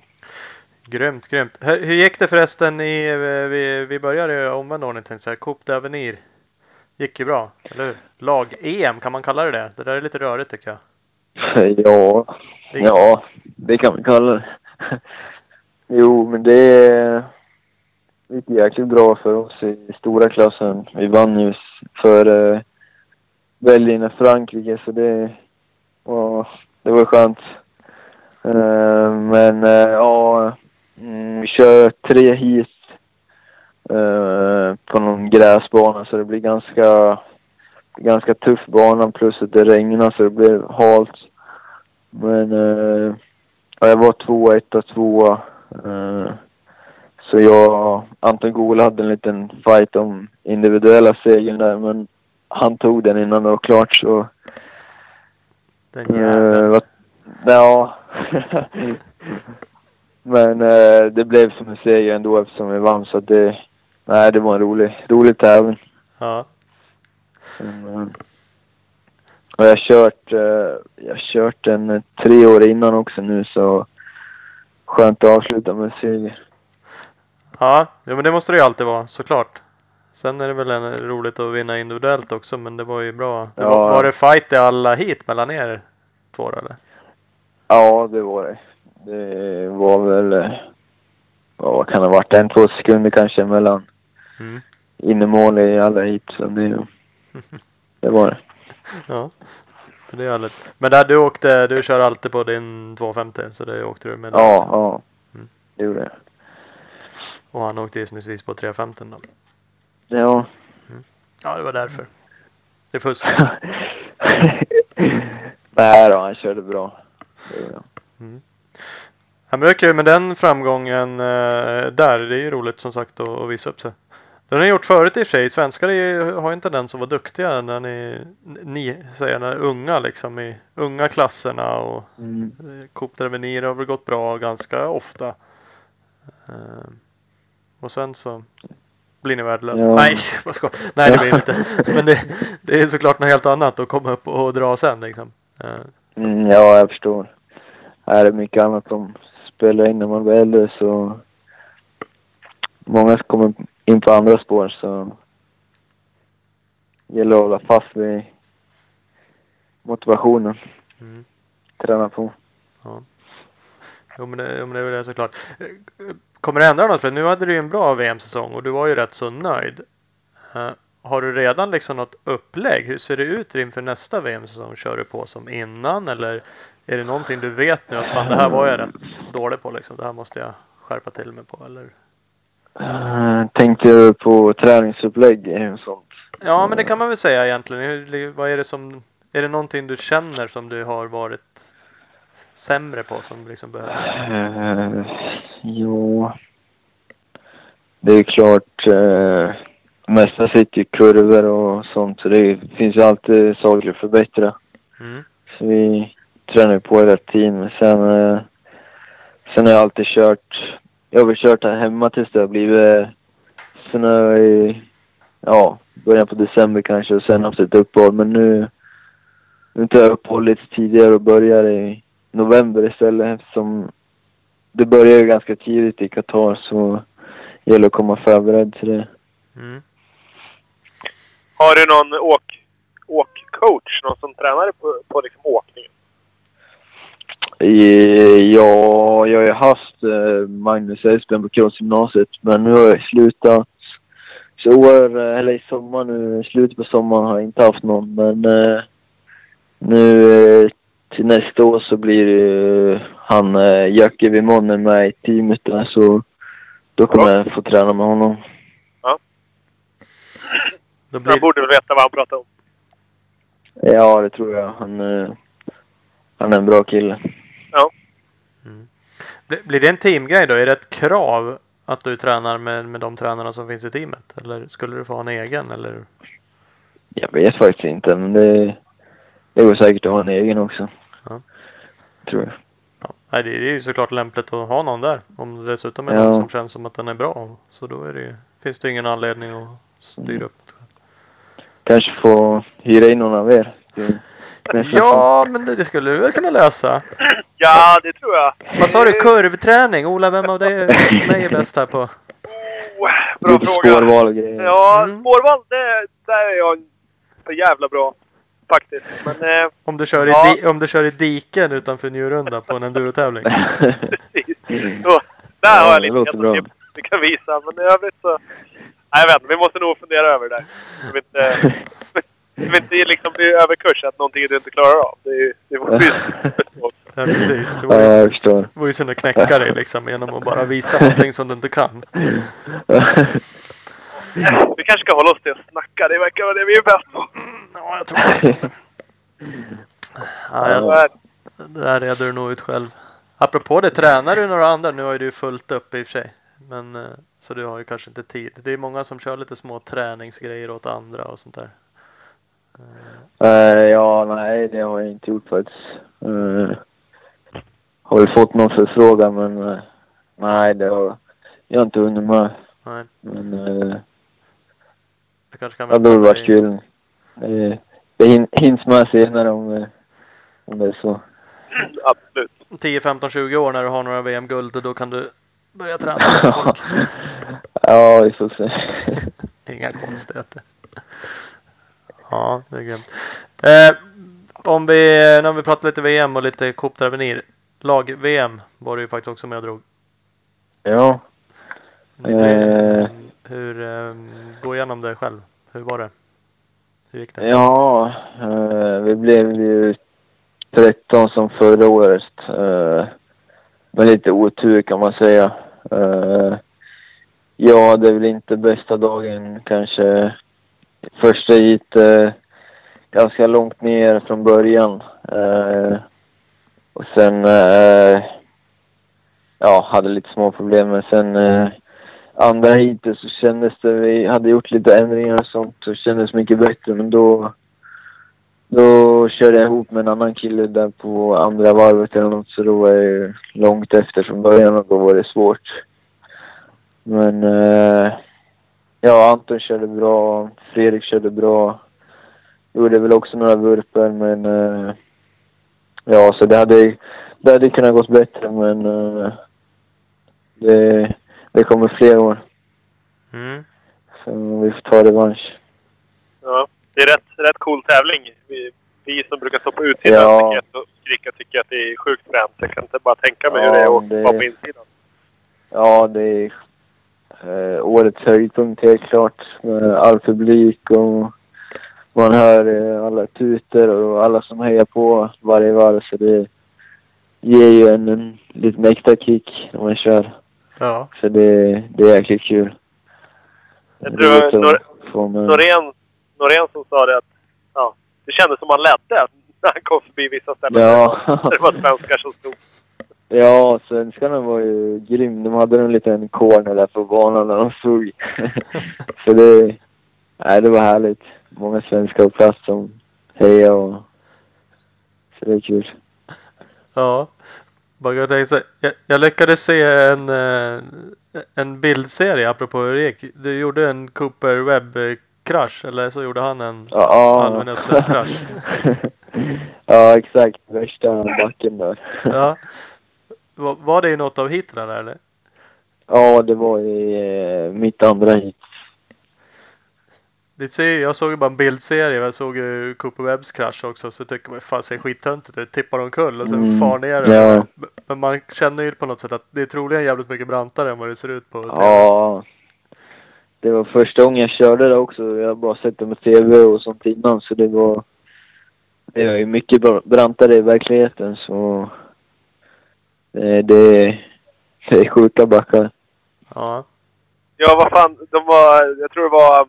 Grymt, grymt. Hur, hur gick det förresten i, eh, vi, vi började i omvänd ordning tänkte jag. Coupe d'Avenir. Gick ju bra, eller hur? Lag-EM, kan man kalla det det? Det där är lite rörigt tycker jag. Ja, Det ja, det kan vi kalla det. jo, men det är det gick jäkligt bra för oss i stora klassen. Vi vann ju för eh, Belgien och Frankrike, så det var, det var skönt. Eh, men eh, ja, mm, vi kör tre hit eh, på någon gräsbana så det blir ganska, ganska tuff bana plus att det regnar så det blir halt. Men eh, ja, jag var tvåa, etta, tvåa. Så jag och Anton Gola hade en liten fight om individuella segern där men han tog den innan det var klart så... Den Eh, jäveln. vad- ja. men eh, det blev som en seger ändå eftersom vi vann så att det... Nej, det var en rolig, rolig tävling. Ja. Mm. Och jag har kört, eh, jag har kört den eh, tre år innan också nu så skönt att avsluta med seger. Ja, ja, men det måste det ju alltid vara såklart. Sen är det väl en, roligt att vinna individuellt också, men det var ju bra. Det Ja. var, var det fight i alla hit mellan er två eller? Ja, det var det. Det var väl, eh, vad kan det ha varit, en, två sekunder kanske mellan Mm. innemål i alla hit. Så det, det var det. Ja, det är härligt. Men där du åkte, du kör alltid på din 250 så det åkte du med Ja, ja. Mm. Det gjorde jag. Och han åkte gissningsvis på 350 då. Ja. Ja, det var därför. Det är fusk. Nej då, han körde bra. Det gjorde han. Det är kul med den framgången eh, där. Det är ju roligt som sagt att, att visa upp sig. Den har ni gjort förut i och för sig. Svenskar är, har ju en tendens att vara duktiga när ni, ni säger när unga liksom i unga klasserna och Mm. eh, Coop Dervenir har väl gått bra ganska ofta. Eh, och sen så blir ni värdelösa. Ja. Nej, vad ska Nej, det blir det inte. Men det, det är såklart något helt annat att komma upp och dra sen liksom. Eh, Mm, ja, jag förstår. Här är mycket annat som spelar in när man blir äldre så många kommer in på andra spår så gäller att hålla fast vid motivationen. Mm. Träna på. Jo men, det, jo men det är väl det såklart. Eh, Kommer det ändra något? För nu hade du ju en bra VM-säsong och du var ju rätt så nöjd. Eh, har du redan liksom något upplägg? Hur ser det ut inför nästa VM-säsong? Kör du på som innan eller är det någonting du vet nu att fan det här var jag rätt dålig på liksom. Det här måste jag skärpa till mig på eller? Uh, tänkte du på träningsupplägg och sånt? Ja men det kan man väl säga egentligen. Hur, vad är det som är det någonting du känner som du har varit sämre på som liksom behöver? Uh, jo. Det är klart. Uh, mesta sitter i kurvor och sånt så det finns ju alltid saker att förbättra. Mm. Så vi tränar ju på hela tiden. Men sen, uh, sen har jag alltid kört. Jag har väl kört här hemma tills det har blivit snö i ja, början på december kanske och sen haft ett uppehåll. Men nu, nu tar jag uppehåll lite tidigare och börjar i november istället eftersom det börjar ju ganska tidigt i Qatar så det gäller att komma förberedd till det. Mm. Har du någon åk, åkcoach? Någon som tränar på, på liksom åkningen? I- Ja, jag har ju haft eh, Magnus Espen på crossgymnasiet men nu har jag slutat. Så år, eh, eller i sommar nu, slutet på sommaren har jag inte haft någon men eh, nu eh, till nästa år så blir ju han eh, Jacke Vimonen med i teamet där så då kommer jag få träna med honom. Då Han blir, borde väl veta vad han pratar om. Ja, det tror jag. Han, eh, han är en bra kille. blir, blir det en teamgrej då? Är det ett krav att du tränar med, med de tränarna som finns i teamet? Eller skulle du få ha en egen eller? Jag vet faktiskt inte, men det, det går säkert att ha en egen också. Tror jag. Ja. Nej, det är ju såklart lämpligt att ha någon där. Om det dessutom är Ja. någon som känns som att den är bra. Så då är det, ju- finns det ingen anledning att styra Mm. upp. Kanske få hyra in någon av er. Ja, men det, det skulle du väl kunna lösa. Ja, det tror jag. Vad sa du? Kurvträning? Ola, vem av dig mig är bäst här på? Oh, bra Lite fråga. spårval och grejer. Ja, Mm. spårval, det, där är jag för jävla bra. Faktiskt. Men eh, Om du kör i, Ja. di, om du kör i diken utanför Njurunda på en endurotävling? precis. Så, där har jag det lite låter bra. vi kan visa. Men i övrigt så... Nej, jag vet inte. Vi måste nog fundera över det där. Jag vill inte, jag vill inte liksom bli överkurs att någonting du inte klarar av. Det, är- det vore ju Ja, precis. Det Ja, vore jag ju, förstår. det vore ju synd att knäcka dig liksom genom att bara visa någonting som du inte kan. Vi kanske ska hålla oss till att snacka. Det verkar vara det vi är bäst på. Ja, jag tror det. Ja, jag, det. där reder du nog ut själv. Apropå det, tränar du några andra? Nu har ju du fullt upp i och för sig. Men, eh, så du har ju kanske inte tid. Det är många som kör lite små träningsgrejer åt andra och sånt där. Eh, ja, nej, det har jag inte gjort faktiskt. Uh, har väl fått någon förfrågan, men eh, nej, det har jag har inte hunnit med. Nej, Men uh, det kanske kan ja, det hade vara varit kul. Uh, det hin- hinns med senare om, eh, om det är så. Absolut. 10, 15, 20 år när du har några VM-guld då kan du börja träna folk. ja, vi får se. Inga konstigheter. Ja, det är grymt. Eh, om vi, när vi pratar lite VM och lite Coupe d'Avenir. Lag-VM var du ju faktiskt också med och drog. ja, Eh. Hur, eh, gå igenom det själv. Hur var det? Hur gick det? ja eh, vi blev ju 13 som förra året. Eh, med lite otur kan man säga. Eh, ja, det är väl inte bästa dagen kanske. Första hit eh, ganska långt ner från början. Eh, och sen eh, Ja, hade lite små problem. Men sen eh, andra heatet så kändes det, vi hade gjort lite ändringar och sånt så kändes mycket bättre. Men då, då körde jag ihop med en annan kille där på andra varvet eller något så då var jag ju långt efter från början och då var det svårt. Men eh, ja, Anton körde bra, Fredrik körde bra. Gjorde väl också några vurper men eh, ja, så det hade, det hade kunnat gått bättre men eh, det, det kommer fler år. Mm. Så vi får ta revansch. Ja, det är rätt, rätt cool tävling. Vi, vi som brukar stå på utsidan Ja. tycker, att, skrika tycker att det är sjukt fränt. Jag kan inte bara tänka mig hur Ja, det är att det- vara på insidan. Ja, det är eh, årets höjdpunkt helt klart. Med all publik och man hör eh, alla tutor och alla som hejar på varje varv. Så det ger ju en, en liten extra kick när man kör. Ja. Så det, det är jäkligt kul. Jag Det tror få med- Norén, Norén som sa det att ja, det kändes som han ledde när han kom förbi vissa ställen. Ja. Det var svenskar som stod. Ja, svenskarna var ju grym. De hade en liten corner där på banan när de stod. så det, nej, det var härligt. Många svenskar på plats som hejade och... Så det är kul. Ja. Jag, tänkte, jag, jag lyckades se en, eh, en bildserie apropå hur det gick. Du gjorde en Cooper Webb-krasch eller så gjorde han en Ja, slättkrasch. ja, exakt. Värsta backen där. Ja. Var, var det i något av heaten där eller? Ja, det var i eh, mitt andra hit. Det ser, jag såg ju bara en bildserie. Jag såg ju Cooper Webbs krasch också. Så tycker man fan ser skittöntigt ut. Tippar omkull och sen Mm, far ner. ja. Men man känner ju på något sätt att det är troligen jävligt mycket brantare än vad det ser ut på. Ja. Det var första gången jag körde det också. Jag har bara sett det på TV och sånt innan så det var... Det var ju mycket bra- brantare i verkligheten så... Det, det, det är sjuka backar. Ja. Ja, vad fan. De var, jag tror det var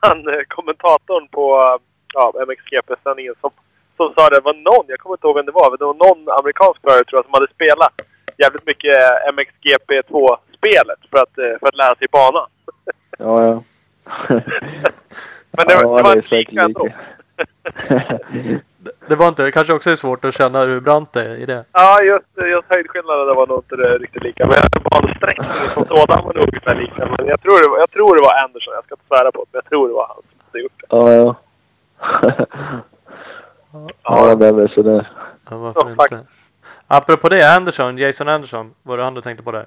han, eh, kommentatorn på ja, MXGP-sändningen som, som sa det. Var någon, jag kommer inte ihåg vem det var, men det var någon amerikansk förare tror jag som hade spelat jävligt mycket MXGP 2-spelet för att, eh, för att lära sig banan. Ja, ja. Men det, ja, det var inte lika ändå. Det, det var inte, det kanske också är svårt att känna hur brant det är i det. Ja, just, just höjdskillnaden var nog inte det riktigt lika. Men bansträckningen som sådan var nog ungefär lika. Men jag tror, det var, jag tror det var Anderson. Jag ska inte svära på det, men jag tror det var han som hade gjort det. ja, ja. ja, det är väl sådär. Ja, varför Ja, inte? Apropå det, Anderson, Jason Anderson, var det han du tänkte på där?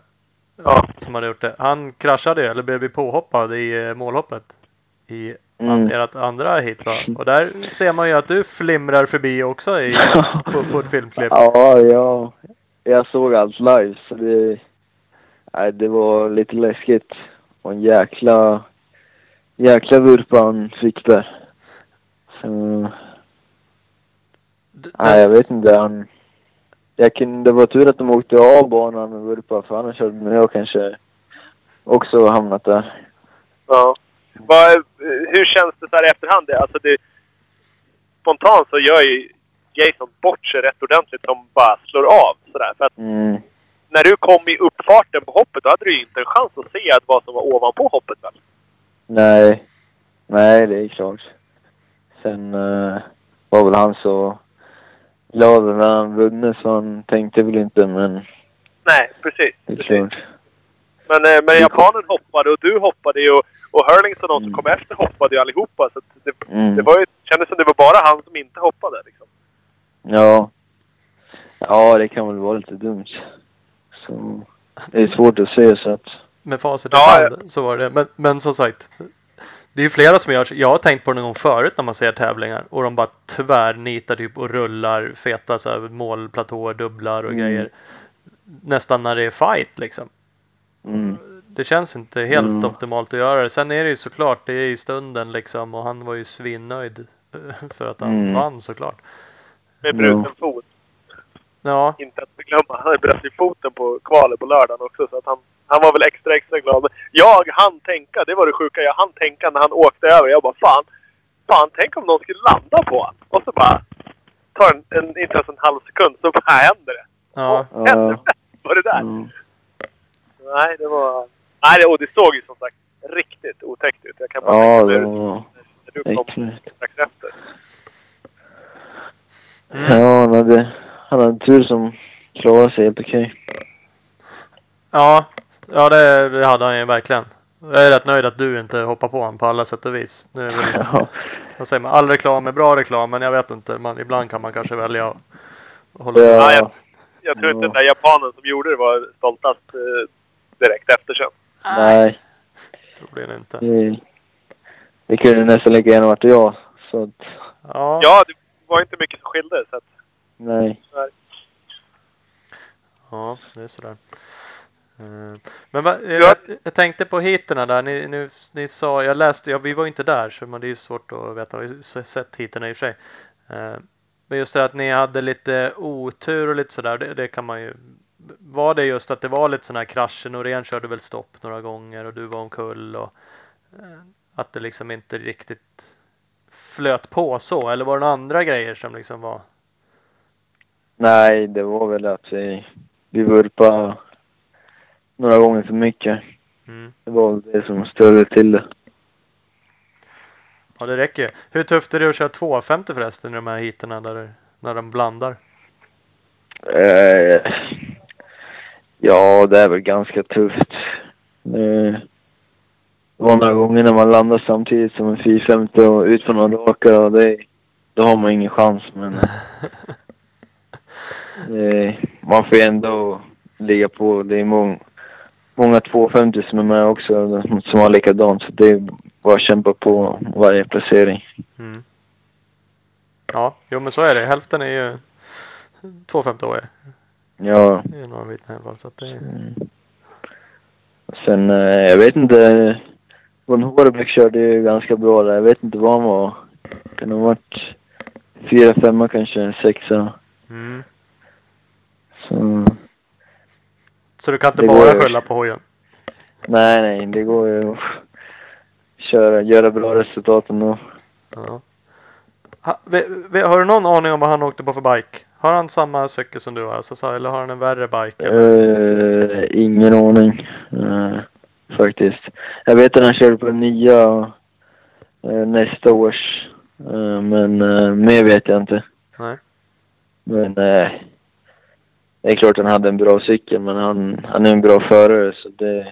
Ja. Som hade gjort det. Han kraschade ju, eller blev påhoppad i eh, målhoppet. I Mm. ert andra hit va? Och där ser man ju att du flimrar förbi också i, på, på ett filmklipp. Ja, ja. Jag såg allt live så det... Nej, det var lite läskigt. Och en jäkla... Jäkla vurpa han fick där. Så... Nej, jag vet inte. Han... Jag kunde, det var tur att de åkte av banan med vurpa för annars hade jag kanske också hamnat där. Ja. Vad, hur känns det så här i efterhand? Alltså det, spontant så gör ju Jason bort sig rätt ordentligt som bara slår av sådär. För att Mm. när du kom i uppfarten på hoppet, då hade du ju inte en chans att se att vad som var ovanpå hoppet väl? Nej. Nej, det är klart. Sen uh, var väl han så glad när han vunnit så han tänkte väl inte men Nej, precis. det är precis. klart. Men, eh, men japanen hoppade och du hoppade ju och, och Hurlings och de som Mm. kom efter hoppade ju allihopa. Så att det, Mm. det var ju, kändes som det var bara han som inte hoppade. Liksom. Ja. Ja, det kan väl vara lite dumt. Så det är svårt att se så att... Med facit i Ja, hand så var det. Men, men som sagt. Det är ju flera som gör så. Jag har tänkt på det någon gång förut när man ser tävlingar. Och de bara tvärnitar typ och rullar feta så här, målplatåer, dubblar och Mm. grejer. Nästan när det är fight liksom. Mm. Det känns inte helt Mm. optimalt att göra det. Sen är det ju såklart, det är i stunden liksom. Och han var ju svinnöjd. eh, För att han Mm. vann såklart. Med bruten fot. Ja, Inte att förglömma. Han hade bröt i foten på kvalet på lördagen också. Så att han, han var väl extra, extra glad. Jag hann tänka, det var det sjuka. Jag hann tänka när han åkte över. Jag bara fan. Fan, tänk om någon skulle landa på honom. Och så bara. Tar en, en, inte ens en halv sekund så bara händer det. ja. Och helvete Ja. var det där. Mm. nej, det var... Nej, det, och det såg ju som sagt riktigt otäckt ut. Jag kan bara Ja, tänka det var du kom strax efter. Ja, han hade, han hade tur som klarade sig helt okej. Ja, ja det, det hade han ju verkligen. Jag är rätt nöjd att du inte hoppar på honom på alla sätt och vis. Nu är väl, Ja. vad säger man, all reklam är bra reklam men jag vet inte. Man, ibland kan man kanske välja att hålla Ja, Ja, jag- Jag tror inte den där japanen som gjorde det var stoltast eh, direkt efter sen. nej. Troligen inte. Det, det kunde nästan lika gärna varit jag. Så att, Ja, Ja, det var inte mycket som skilde. Så att, nej. ja det är sådär. Eh, Men va, jag, jag tänkte på heaterna där. Ni, nu, ni sa, jag läste, ja, vi var inte där så man, det är ju svårt att veta. Vi har sett heaterna i och för sig. Eh, Men just det att ni hade lite otur och lite sådär. Det, det kan man ju. Var det just att det var lite sådana här krascher? Norén körde väl stopp några gånger och du var omkull och eh, att det liksom inte riktigt flöt på så? Eller var det några andra grejer som liksom var? Nej, det var väl att vi, vi vurpade några gånger för mycket. Mm. Det var väl det som störde till det. Ja, det räcker. Hur tufft är det att köra 250 förresten i de här heaterna där, när de blandar? Eh, ja, det är väl ganska tufft. Det var några gånger när man landar samtidigt som en 450 och ut på några raka och det, då har man ingen chans. Men eh, man får ju ändå ligga på. Det är många, många 250 som är med också som har likadant. Så det är bara att kämpa på varje placering. Mm. Ja, jo men så är det. Hälften är ju 250 år. Ja, Det är några vittnen i alla fall. Så att det. Mm. Sen, eh, jag vet inte. Von Hårebäck körde ju ganska bra där. Jag vet inte vad han var. Kan ha varit fyra, femma kanske, sexa. Mm. Så, Så du kan inte Det bara skylla på hojen? nej, nej, det går ju att köra, göra bra resultat ändå. Ja. Ha, ve, ve, har du någon aning om vad han åkte på för bike? Har han samma cykel som du har? Alltså, så- eller har han en värre bike? Eh, ingen aning, eh, faktiskt. Jag vet att han körde på nya eh, nästa års. Men mer vet jag inte. Nej. Men det är klart han hade en bra cykel men han, han är en bra förare så det,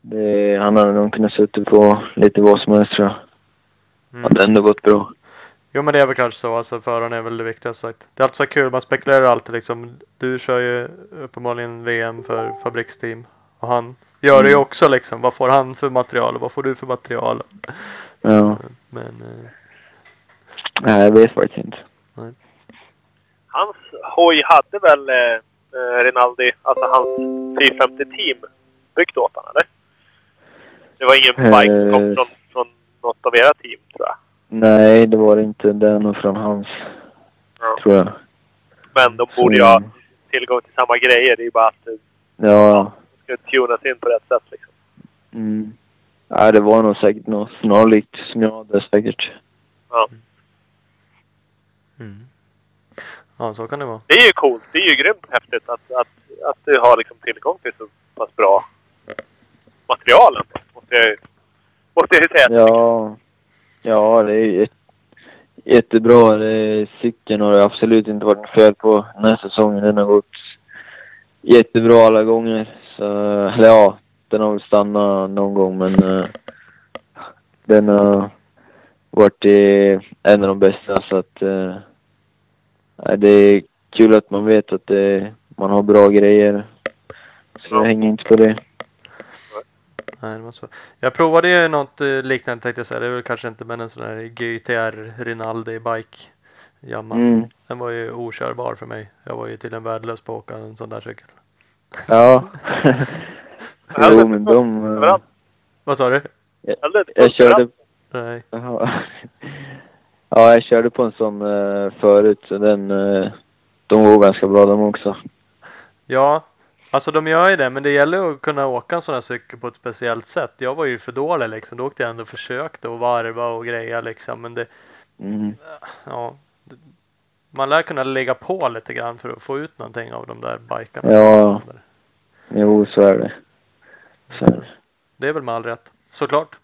det han hade nog kunnat sitta på lite vad som helst tror jag. Mm. Hade ändå gått bra. Jo men det är väl kanske så. Alltså föraren är väl det viktigaste sagt. Det är alltid så kul. Man spekulerar alltid liksom. Du kör ju uppenbarligen VM för fabriksteam. Och han gör det ju Mm. också liksom. Vad får han för material och vad får du för material? Ja. Men eh, Nej, jag vet faktiskt inte. Hans hoj hade väl eh, eh, Rinaldi, alltså hans 450-team, byggt åt honom, eller? Det var ingen Eh. bike som kom från, från något av era team, tror jag. Nej, det var det inte. Det är nog från hans, Ja. tror jag. Men de borde ju ha tillgång till samma grejer. Det är ju bara att det Ja. ska tunas in på rätt sätt liksom. Mm. Nej, det var nog säkert något snarlikt som jag hade säkert. mm. Ja så kan det vara. Det är ju coolt. Det är ju grymt häftigt att, att, att du har liksom tillgång till så pass bra material måste jag ju, måste jag ju säga. Ja, ja det är jätte, jättebra. Det är, cykeln har det absolut inte varit fel på den här säsongen. Den har gått jättebra alla gånger. Så, eller ja, den har väl stannat någon gång men eh, den har varit eh, en av de bästa så att nej, det är kul att man vet att man har bra grejer. Så jag hänger inte på det. Nej, det så. Jag provade ju något eh, liknande tänkte jag säga. Det är väl kanske inte men en sån här GTR Rinaldi bike. Jamma. Mm. Den var ju okörbar för mig. Jag var ju till en värdelös på att åka en sån där cykel. Ja. jo men de... eh. Vad sa du? Eller, Jag körde... Nej. Jaha. Ja, jag körde på en sån eh, förut så den... de var ganska bra de också. Ja, alltså de gör ju det, men det gäller att kunna åka en sån här cykel på ett speciellt sätt. Jag var ju för dålig liksom. Då åkte jag ändå och försökte och varva och greja liksom. Men det, Mm. ja. Man lär kunna lägga på lite grann för att få ut någonting av de där bikarna. Ja. Jo, så är det. Så är det. Det är väl med all rätt. Såklart.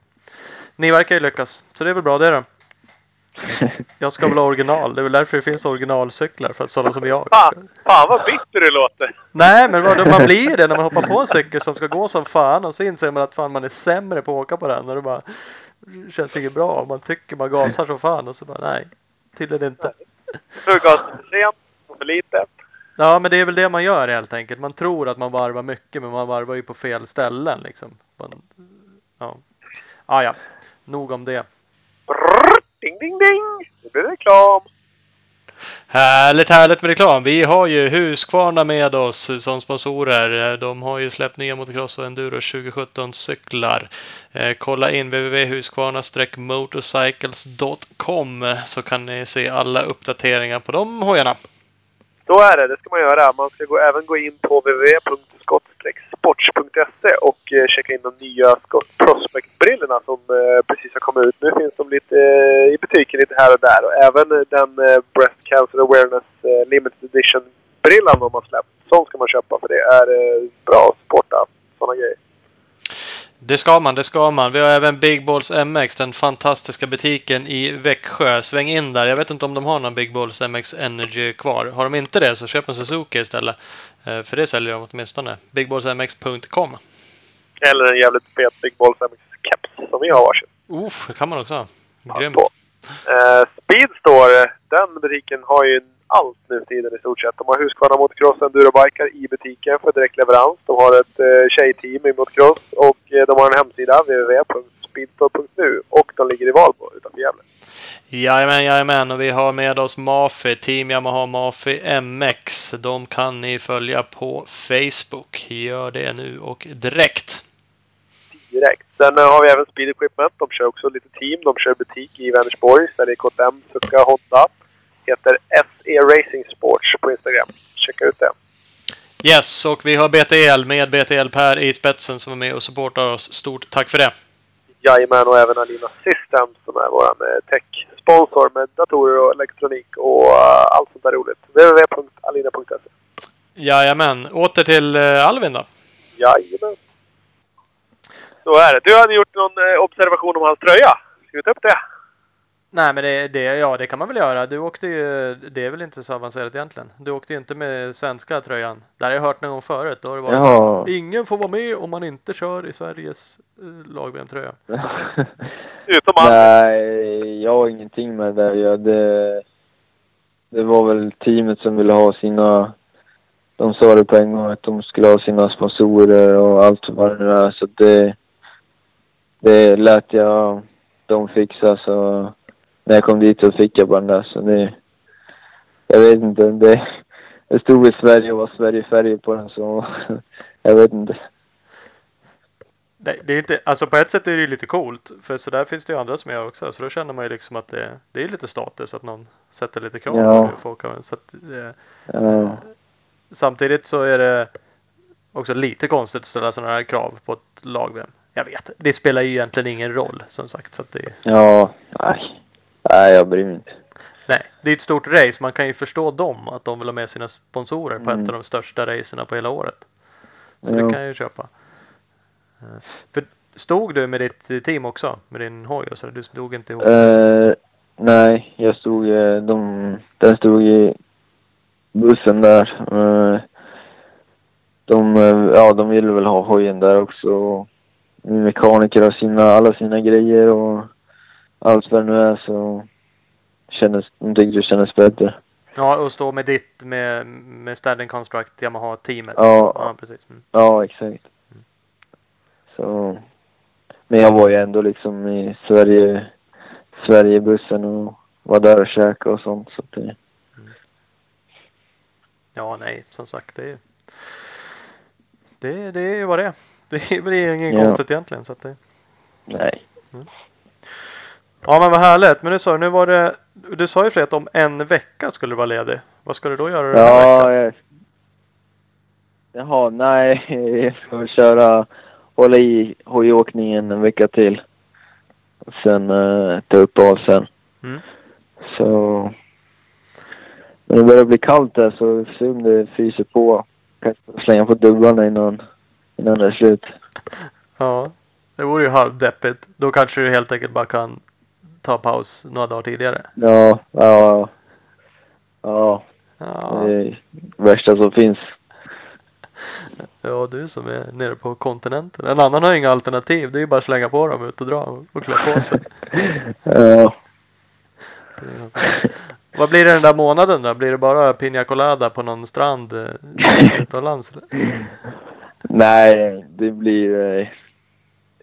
Ni verkar ju lyckas. Så det är väl bra det då. Jag ska väl ha original. Det är väl därför det finns originalcyklar. För att sådana som jag. Fan, fan vad bitter du låter! Nej men vadå, man blir ju det när man hoppar på en cykel som ska gå som fan och så inser man att fan man är sämre på att åka på den och det bara känns inget bra. Man tycker man gasar som fan och så bara nej, tydligen inte. Du gasar för sent och för lite. Ja men det är väl det man gör helt enkelt. Man tror att man varvar mycket men man varvar ju på fel ställen liksom. Man, ja. Ah, ja, nog om det. Ding, ding, ding! Nu blir det reklam. Härligt, härligt med reklam. Vi har ju Husqvarna med oss som sponsorer. De har ju släppt nya motocross och enduro 2017 cyklar. Eh, kolla in www.husqvarna-motorcycles.com så kan ni se alla uppdateringar på de hojarna. Så är det, det ska man göra. Man ska gå, även gå in på www.skott-sports.se och eh, checka in de nya Scott Prospect-brillorna som eh, precis har kommit ut. Nu finns de lite eh, i butiken lite här och där. Och även eh, den eh, Breast Cancer Awareness eh, Limited Edition-brillan de har släppt. Sån ska man köpa för det är eh, bra att supporta sådana grejer. Det ska man, det ska man. Vi har även Big Balls MX, den fantastiska butiken i Växjö. Sväng in där. Jag vet inte om de har någon Big Balls MX Energy kvar. Har de inte det så köp en Suzuki istället. Eh, För det säljer de åtminstone. BigBallsMX.com. Eller en jävligt fet Big Balls MX-keps som vi har varsin. Uff, det kan man också ha. Grymt. på. Eh, Speedstore, den butiken har ju allt nu tiden i stort sett. De har Husqvarna motocross endurobikar i butiken för direkt leverans. De har ett eh, tjejteam i motocross och eh, de har en hemsida www.speedstore.nu och de ligger i Valbo utanför Gävle. Jajamän, jajamän. Och vi har med oss Mafi, Team Yamaha Mafi MX. De kan ni följa på Facebook. Gör det nu och direkt. Direkt. Sen eh, har vi även Speed Equipment. De kör också lite team. De kör butik i Vänersborg. Där det är KTM, Suzuka, Honda. Heter SE Racing Sports på Instagram. Checka ut det. Yes, och vi har BTL med BTL Per i spetsen som är med och supportar oss. Stort tack för det! Jajamän, och även Alina Systems som är vår eh, tech-sponsor med datorer och elektronik och eh, allt sånt där roligt. www.alina.se Jajamän, åter till eh, Alvin då. Jajamän. Så är det. Du hade gjort någon observation om hans tröja. Ska vi ta upp det? Nej men det, det, ja, det kan man väl göra. Du åkte ju, det är väl inte så avancerat egentligen. Du åkte ju inte med svenska tröjan. Där har jag hört någon gång förut. Då har det varit Jaha. så, ingen får vara med om man inte kör i Sveriges eh, lag-VM-tröja. Utom allt. Nej, jag har ingenting med det. Jag, det. Det var väl teamet som ville ha sina... De sa det på en gång att de skulle ha sina sponsorer och allt vad det nu är. Så det... Det lät jag dem fixa så... När jag kom dit så fick jag bara den där så det... Jag vet inte. Det, det stod i Sverige och var Sverigefärger på den så... Jag vet inte. Det, det är inte, alltså på ett sätt är det lite coolt. För så där finns det ju andra som gör också. Så då känner man ju liksom att det, det är lite status att någon sätter lite krav Ja. på folk. Så att, eh. Samtidigt så är det också lite konstigt att ställa sådana här krav på ett lag-VM. Jag vet, det spelar ju egentligen ingen roll som sagt. Så att det, Ja, nej. Nej, jag bryr mig inte. nej, det är ett stort race. Man kan ju förstå dem att de vill ha med sina sponsorer på Mm. ett av de största racerna på hela året. Så Jo. det kan jag ju köpa. Eh, För stod du med ditt team också? Med din hoj och så? Du stod inte ihop? Eh, nej, jag stod... eh, De, den stod i bussen där. De, ja, de ville väl ha hojen där också. Min mekaniker har sina, alla sina grejer och allt vad det nu är så kändes, de tyckte det kändes bättre. Ja, och stå med ditt med, med Standing Construct Yamaha-teamet. Ja. ja precis. Mm. Ja, exakt. Så... Men jag var ju ändå liksom i Sverige, Sverigebussen och var där och käkade och sånt. Så det, Ja, nej, som sagt. Det är, det, det är ju vad det är. Det väl inget Ja. konstigt egentligen. Så att det, nej. Ja, men vad härligt. Men du sa, nu var det, du sa ju för att om en vecka skulle du vara ledig. Vad ska du då göra den här Ja, veckan? jag... Jaha, nej. Jag ska köra, hålla i hojåkningen en vecka till. Och sen uh, ta uppehåll sen. Mm. Så... Men det börjar bli kallt där så se om det fryser på. Kanske slänga på dubbarna i någon innan det är slut. Ja, det vore ju halvdeppigt. Då kanske du helt enkelt bara kan ta paus några dagar tidigare. Ja, ja. Ja, Ja, det är värsta som finns. ja du som är nere på kontinenten. En annan har inga alternativ. Det är ju bara att slänga på dem ut och dra och- klä på sig. Ja, ganska- Vad blir det den där månaden då? Blir det bara Pina Colada på någon strand eh, utomlands? nej, det blir... eh,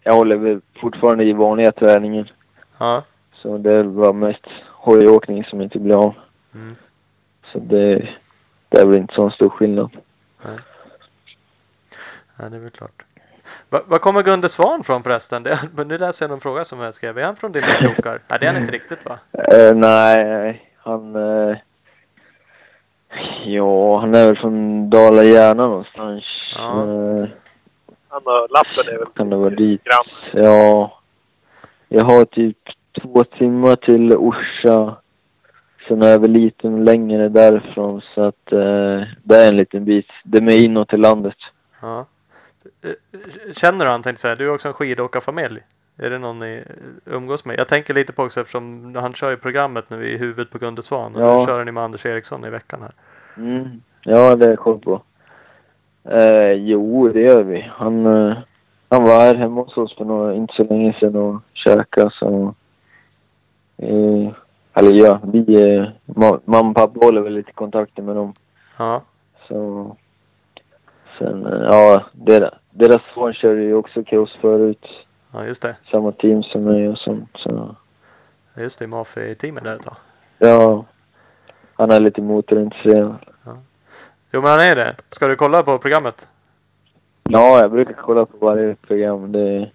Jag håller fortfarande i vanliga träningen. Ja. Så det var mest hojåkning som inte blir av. Mm. Så det, det är väl inte så stor skillnad. Ja, det är väl klart. Va- Var kommer Gunde Svan från förresten? Det, men nu läser jag någon fråga som jag skrev. Är han från dina krokar? Nej, det är han inte riktigt va? Eh, nej, nej, han... Eh, ja, han är väl från Dala-Järna någonstans. Ja. Eh, Han och lappen är väl kan det vara dit? grann. Ja. Jag har typ två timmar till Orsa. Sen är jag väl lite längre därifrån så att eh, det är en liten bit. Det är med inåt till landet. Ja. Eh, Känner du han tänkte säga? Du är också en skidåkarfamilj. Är det någon ni umgås med? Jag tänker lite på också eftersom han kör ju programmet nu i huvudet på Gunde Svan. Och Ja. nu kör ni med Anders Eriksson i veckan här. Mm. Ja, det är koll på. Eh, jo, det gör vi. Han, eh, han var här hemma hos oss för några, inte så länge sedan och käkade så... Eh, eller ja, vi... Eh, ma- mamma och pappa håller väl lite kontakter med dem. Ja. Så... Sen, eh, ja, deras, deras son körde ju också cross förut. Ja, just det. Samma team som mig och sånt. Så, Just det, Mafi-teamet där ett tag. ja. Han är lite motorintresserad. Jo, men han är det. Ska du kolla på programmet? Ja, jag brukar kolla på varje program. Det,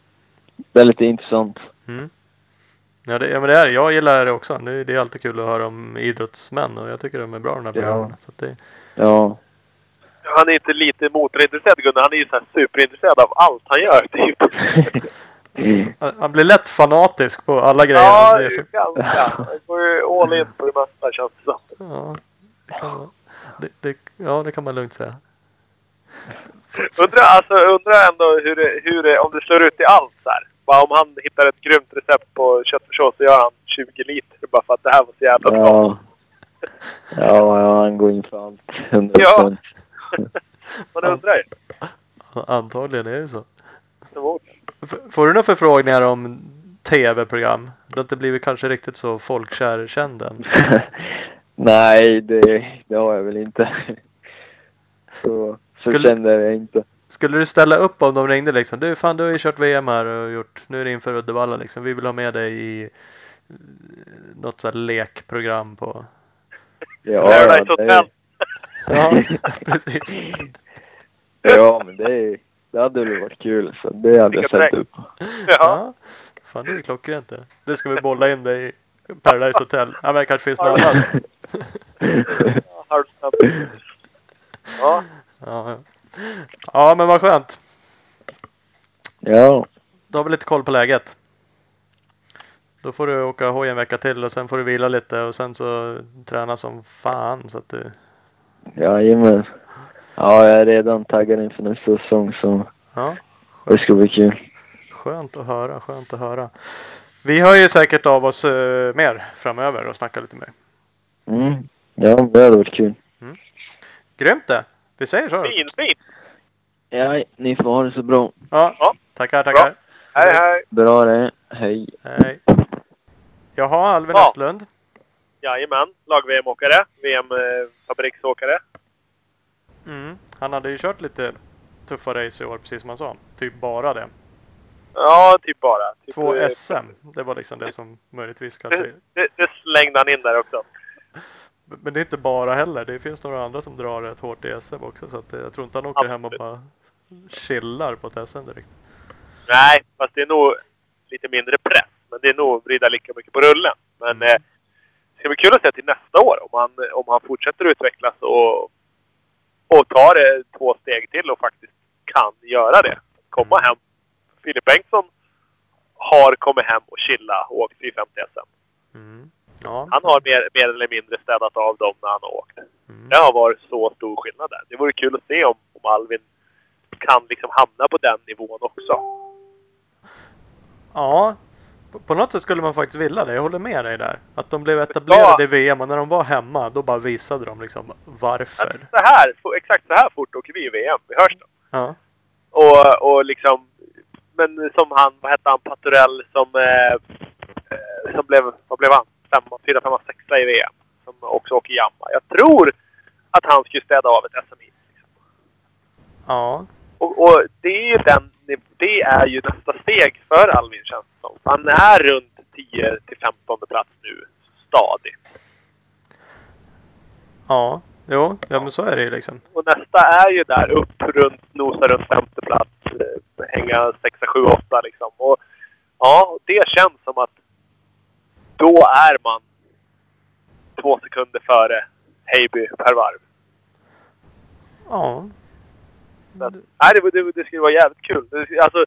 är lite intressant. Mm. Ja, det, ja, men det är det. Jag gillar det också. Nu, det är alltid kul att höra om idrottsmän och jag tycker de är bra de här Ja. programmen. Så att det, Ja. Han är inte lite motorintresserad Gunnar. Han är ju så här superintresserad av allt han gör typ. han, han blir lätt fanatisk på alla grejer. Ja, det är för, ganska. Han går ju all in på det mesta känns det som. ja, det kan man, det, det, ja, det kan man lugnt säga. Undrar, alltså, undrar ändå hur det, hur det, om det slår ut i allt så här. Bara om han hittar ett grymt recept på köttfärssås så gör han 20 liter bara för att det här var så jävla bra. Ja. Ja, ja, han går in för allt. 100%. Ja. Man undrar ju. Antagligen är det så. Får du några förfrågningar om tv-program? Du har inte blivit kanske riktigt så folkkär känd än. Nej, det, det har jag väl inte. Så, så Skulle- kände jag inte. Skulle du ställa upp om de ringde liksom? Du fan du har ju kört VM här och gjort, nu är det inför Uddevalla liksom. Vi vill ha med dig i eh, något sånt här lekprogram på... Ja, ja, Hotel. det, Ja, precis. ja, men det, det hade väl varit kul. Så det hade jag ställt upp. Ja. Ja. Fan det är klockrent det. Det ska vi bolla in dig i Paradise Hotel. Ja men det kanske finns något annat. Ja. Ja, ja. Ja men vad skönt. Ja, Då har vi lite koll på läget. Då får du åka hoj en vecka till och sen får du vila lite och sen så träna som fan så att du... jajamän. Ja, jag är redan taggad inför nästa säsong så Ja, det ska bli kul. skönt att höra, skönt att höra. Vi hör ju säkert av oss eh, mer framöver och snackar lite mer. Mm. Ja, det hade varit kul. Grymt det! Vi säger så. Fin, fin. Ja, ni får ha det så bra. Ja, Ja. tackar, tackar. Hej, hej. Bra det. Hej. Hej. Jaha, Alvin Ja. Östlund. Jajamän. Lag-VM-åkare. VM-fabriksåkare. Mm. Han hade ju kört lite tuffa race i år, precis som han sa. Typ bara det. Ja, typ bara. Typ, Två eh, SM. Det var liksom det som möjligtvis kanske... Det, det, det slängde han in där också. Men det är inte bara heller. Det finns några andra som drar rätt hårt i SM också. Så att eh, jag tror inte han åker hem och Absolut. bara chillar på ett SM direkt. Nej, fast det är nog lite mindre press. Men det är nog vrida lika mycket på rullen. Men Mm. eh, det ska bli kul att se till nästa år om han, om han fortsätter utvecklas och, och tar det två steg till och faktiskt kan göra det. Komma Mm. hem. Filip Bengtsson har kommit hem och chilla och åkt 450 SM. Mm. Ja. Han har mer, mer eller mindre städat av dem när han har åkt. Mm. Det har varit så stor skillnad där. Det vore kul att se om, om Alvin kan liksom hamna på den nivån också. Ja, på, på något sätt skulle man faktiskt vilja det. Jag håller med dig där. Att de blev etablerade Ja. i VM och när de var hemma då bara visade de liksom varför. Så här, exakt så här fort åker vi i VM. Vi hörs då. Ja. Och, och liksom... Men som han, vad hette han, Paturell som... Eh, eh, som blev, vad blev han? Femma, fyra, femma, sexa i VM. Som också åker Jamma. Jag tror att han skulle städa av ett SMI. Liksom. Ja. Och, och det är ju den... Det är ju nästa steg för Alvin känns det som. Han är runt 10 till 15 plats nu. Stadigt. Ja. Jo, ja men så är det ju liksom. Och nästa är ju där upp runt, nosa runt femte plats. eh, Hänga sexa, sju, åtta liksom. Och ja, det känns som att då är man två sekunder före Heiby per varv. Ja. Så nej, det, det, det skulle vara jävligt kul. Alltså,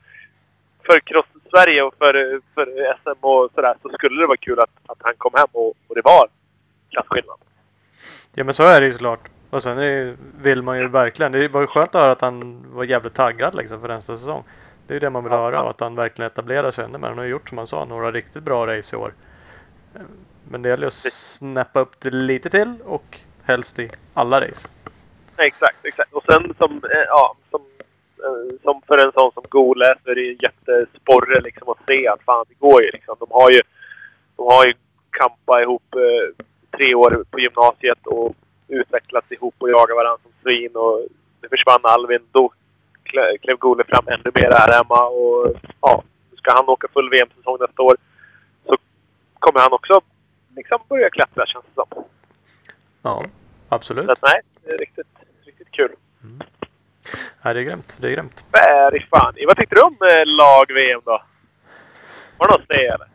för Cross-Sverige och för, för SM och sådär så skulle det vara kul att, att han kom hem och, och det var klasskillnad. Ja men så är det ju såklart. Och sen är vill man ju verkligen. Det var ju skönt att höra att han var jävligt taggad liksom för nästa säsong. Det är ju det man vill höra och att han verkligen etablerar sig ännu mer. Han har ju gjort som han sa några riktigt bra race i år. Men det gäller att snappa upp det lite till och helst i alla race. Exakt, exakt. Och sen som, eh, ja, som, eh, som för en sån som Gole så är det ju en jättesporre liksom att se att fan det går ju liksom. De har ju, de har ju kampat ihop eh, tre år på gymnasiet och utvecklats ihop och jagat varandra som svin och nu försvann Alvin. Då klev Gole fram ännu mer här hemma och ja, nu ska han åka full VM-säsong nästa år kommer han också liksom börja klättra känns det som. Ja, absolut. Så att nej, det är riktigt, riktigt kul. Ja, det är grymt. Det är grymt. Färi fan. Vad tyckte du om eh, lag-VM då? Var det något steg eller?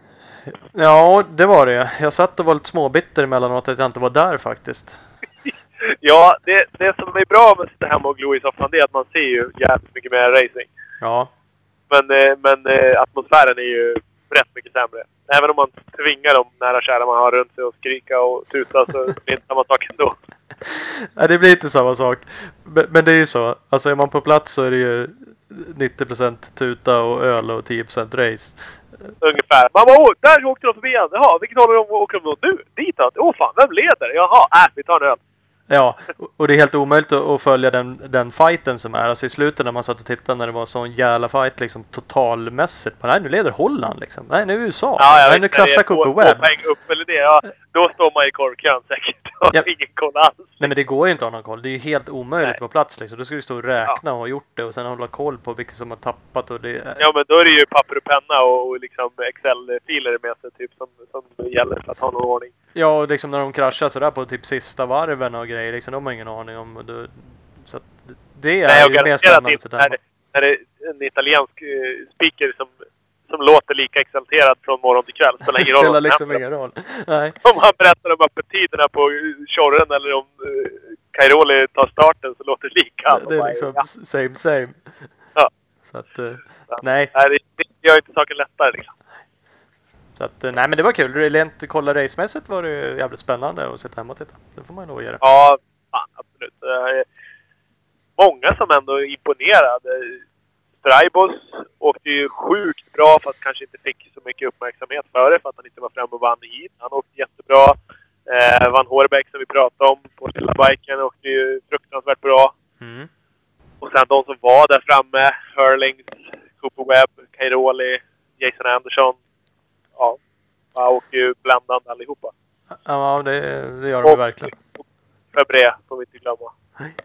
Ja, det var det. Jag satt och var lite småbitter emellanåt att jag inte var där faktiskt. Ja, det, det som är bra med att sitta hemma och glo i soffan det är att man ser ju jävligt mycket mer racing. Ja, Men, eh, men eh, atmosfären är ju rätt mycket sämre. Även om man tvingar de nära kära man har runt sig och skrika och tuta så är det inte samma sak ändå. Nej, det blir inte samma sak. Men, men det är ju så. Alltså är man på plats så är det ju 90% tuta och öl och 10% race. Ungefär. Man bara åh, där åkte de förbi igen. Jaha, vilket håll de- åker de nu? Ditåt? Åh fan, vem leder? Jaha, äh, vi tar en öl. Ja, och det är helt omöjligt att, följa den, den fighten som är. Alltså i slutet när man satt och tittade när det var sån jävla fight liksom totalmässigt. Nej, nu leder Holland liksom. Nej, nu är USA. Nej, vet nu inte, det är kraschar Cooper Webb. poäng upp eller det. Ja, då står man i korvkön säkert. Och Ja. har ingen koll alls. Nej men det går ju inte att ha någon koll. Det är ju helt omöjligt Nej. på plats liksom. Då ska du stå och räkna och ha gjort det och sen hålla koll på vilka som har tappat och det... Ja, men då är det ju papper och penna och, och liksom Excel-filer med sig typ som, som gäller för att ha någon ordning. Ja, och liksom när de kraschar sådär på typ sista varven och grejer. Liksom, de har ingen aning om. Det, så att det är Nej, ju mer spännande. inte sådär. när, när det är en italiensk eh, speaker som, som låter lika exalterad från morgon till kväll. Spelar Det ingen roll spelar liksom ingen roll. Nej. Om han berättar om öppettiderna på eh, Tjorren eller om uh, Cairoli tar starten så låter det lika. Det är Bara, liksom ja. same same. Ja. Så att, eh, Ja. nej. Nej, det, det gör inte saken lättare liksom. Så att, eh, nej men det var kul. Rent kolla racemässigt var det ju jävligt spännande att sitta hemma och titta. Det får man ju nog det. Ja, fan, absolut. Eh, Många som ändå är imponerade. Straibos åkte ju sjukt bra fast kanske inte fick så mycket uppmärksamhet för det för att han inte var framme och vann heat. Han åkte jättebra. Eh, Van Hårbeck som vi pratade om på lilla biken åkte ju fruktansvärt bra. Mm. Och sen de som var där framme. Hurlings, Cooper Webb, Cairoli, Jason Anderson. Ja, han åkte ju bländande allihopa. Ja, det, det gör de verkligen. Fabré får vi inte glömma. Nej.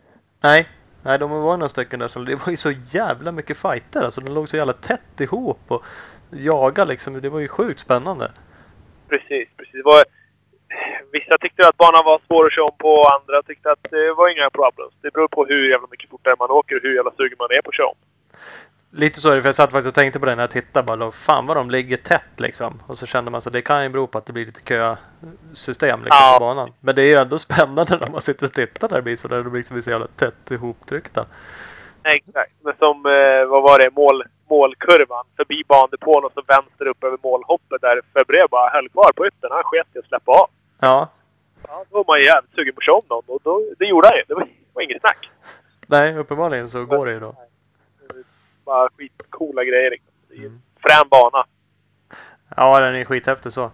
Nej, Nej, de var några stycken där som, det var ju så jävla mycket fighter. Alltså de låg så jävla tätt ihop och jagade liksom. Det var ju sjukt spännande. Precis, precis. Det var, vissa tyckte att banan var svår att köra om på och andra tyckte att det var inga problem. Det beror på hur jävla mycket fortare man åker och hur jävla sugen man är på att köra om. Lite så är det, för jag satt faktiskt och tänkte på det när jag tittade. Bara, fan vad de ligger tätt liksom. Och så kände man så det kan ju bero på att det blir lite kösystem liksom, Ja. på banan. Men det är ju ändå spännande när man sitter och tittar där det blir så där. Blir liksom så jävla tätt ihoptryckta. Exakt. Men som, eh, vad var det, mål, målkurvan. Förbi bandepån och så vänster upp över målhoppet där Fabré bara höll kvar på yttern. Han sket i att släppa av. Ja, Ja, då var man ju jävligt sugen på att köra om någon och då, det gjorde han ju. Det var, det var inget snack. nej uppenbarligen så går det ju då. Bara skitcoola grejer. Liksom. Det är en Mm. frän bana. Ja, den är skithäftig så.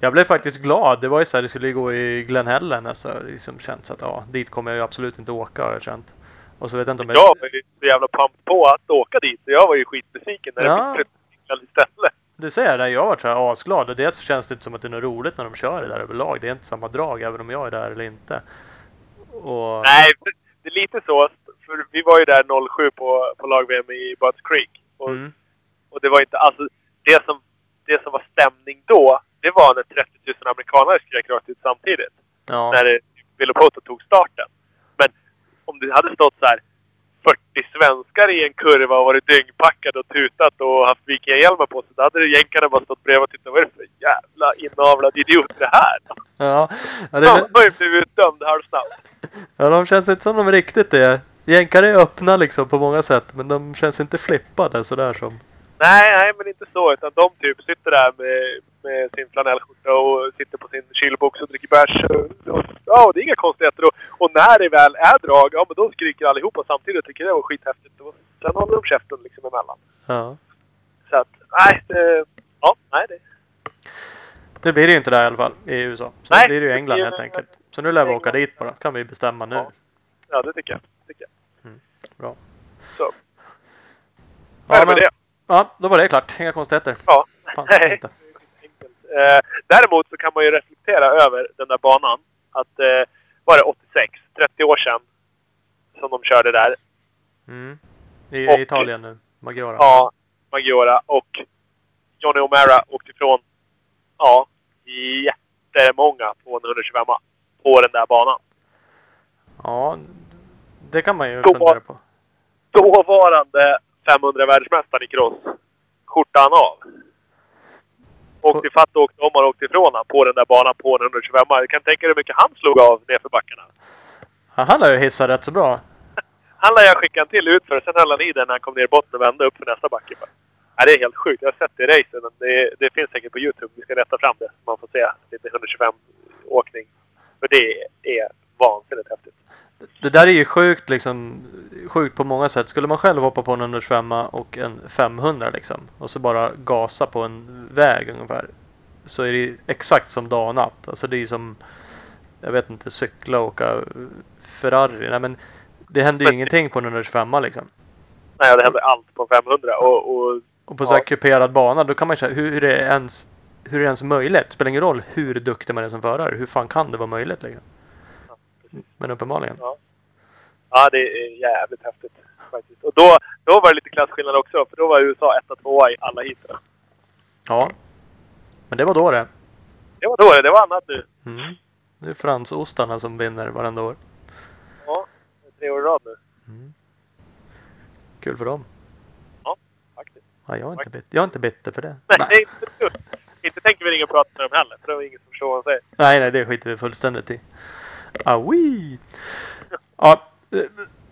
Jag blev faktiskt glad. Det var ju så här, det skulle ju gå i Glenhellen. Alltså, det liksom känts att ja, dit kommer jag ju absolut inte åka har jag känt. Och så vet jag inte om jag... Jag var ju så jävla pumped på att åka dit. Så jag var ju skitbesviken när Ja. det plötsligt istället. Du säger det, jag har varit så här asglad. Och dels känns det inte som att det är något roligt när de kör det där överlag. Det är inte samma drag även om jag är där eller inte. Och... Nej, det är lite så. För vi var ju där 07 på, på lag-VM i Butts Creek. Och, Mm. och det var inte... Alltså, det som, det som var stämning då, det var när 30 000 amerikanare skrek rakt ut samtidigt. Ja. När Vilopoto tog starten. Men om det hade stått så här 40 svenskar i en kurva och varit dyngpackade och tutat och haft vikingahjälmar på sig. Då hade jänkarna bara stått bredvid och tittat. Vad är det för jävla inavlad idiot det här? Ja. Ja, det, ju blivit utdömd halvsnabbt. ja, de känns inte som de riktigt är. Jänkare är öppna liksom på många sätt. Men de känns inte flippade sådär som... Nej, nej, men inte så. Utan de typ sitter där med, med sin flanellskjorta och sitter på sin kylbox och dricker bärs. Ja, det är inga konstigheter. Och, och när det väl är drag, ja men då skriker allihopa samtidigt och tycker det var skithäftigt. Och sen håller de käften liksom emellan. Ja. Så att, nej, det, ja, nej det. Det blir det ju inte där i alla fall i USA. Så Nej, blir det ju det England blir- helt enkelt. Så nu lär vi åka dit bara. kan vi bestämma nu. Ja. Ja, det tycker jag. Tycker jag. Bra. Så, Ja, men, det. ja, då var det klart. Inga konstigheter. Ja. Fan, Nej. Eh, däremot så kan man ju reflektera över den där banan. Att eh, var det 86, 30 år sedan, som de körde där. Mm. I, Och- Italien nu. Maggiora. Ja, Maggiora och Johnny O'Mara åkte ifrån, ja, jättemånga på en 125 på den där banan. Ja, det kan man ju Då- fundera på. Dåvarande 500 världsmästaren i cross, skjortan av. Åkte ifatt och åkte om och åkte ifrån han på den där banan på en 125 Jag kan tänka dig hur mycket han slog av nerför backarna. Ja, han har ju hissat rätt så bra. Han lär jag skicka en till utför, sen höll han i den när han kom ner i botten och vände upp för nästa backe. Ja, det är helt sjukt. Jag har sett det i racen. men Det, det finns säkert på Youtube. Vi ska rätta fram det. Man får se lite 125-åkning. För det är vansinnigt häftigt. Det där är ju sjukt liksom. Sjukt på många sätt. Skulle man själv hoppa på en 125 och en 500 liksom. Och så bara gasa på en väg ungefär. Så är det ju exakt som dag och natt. Alltså det är ju som. Jag vet inte, cykla och åka Ferrari. Nej men. Det händer ju Men- ingenting på en 125 liksom. Nej, det händer allt på 500. Och, och Och på så här kuperad bana då kan man ju säga hur, hur, är det ens, hur är det ens möjligt? Det spelar ingen roll hur duktig man är som förare. Hur fan kan det vara möjligt liksom? Men uppenbarligen. Ja. ja, det är jävligt häftigt. Faktiskt. Och då, då var det lite klasskillnad också. För då var USA etta, tvåa i alla heaten. Ja. Men det var då det. Det var då det. Det var annat nu. Mm. Det är fransostarna som vinner varenda år. Ja, det tre år i rad nu. Kul för dem. Faktiskt. Ja, jag, är inte bit- jag är inte bitter för det. Nej, det är inte. Inte tänker vi ringa och prata med dem heller. För det var ingen som förstår vad han säger. Nej, nej, det skiter vi fullständigt i. Aui! Ja, eh,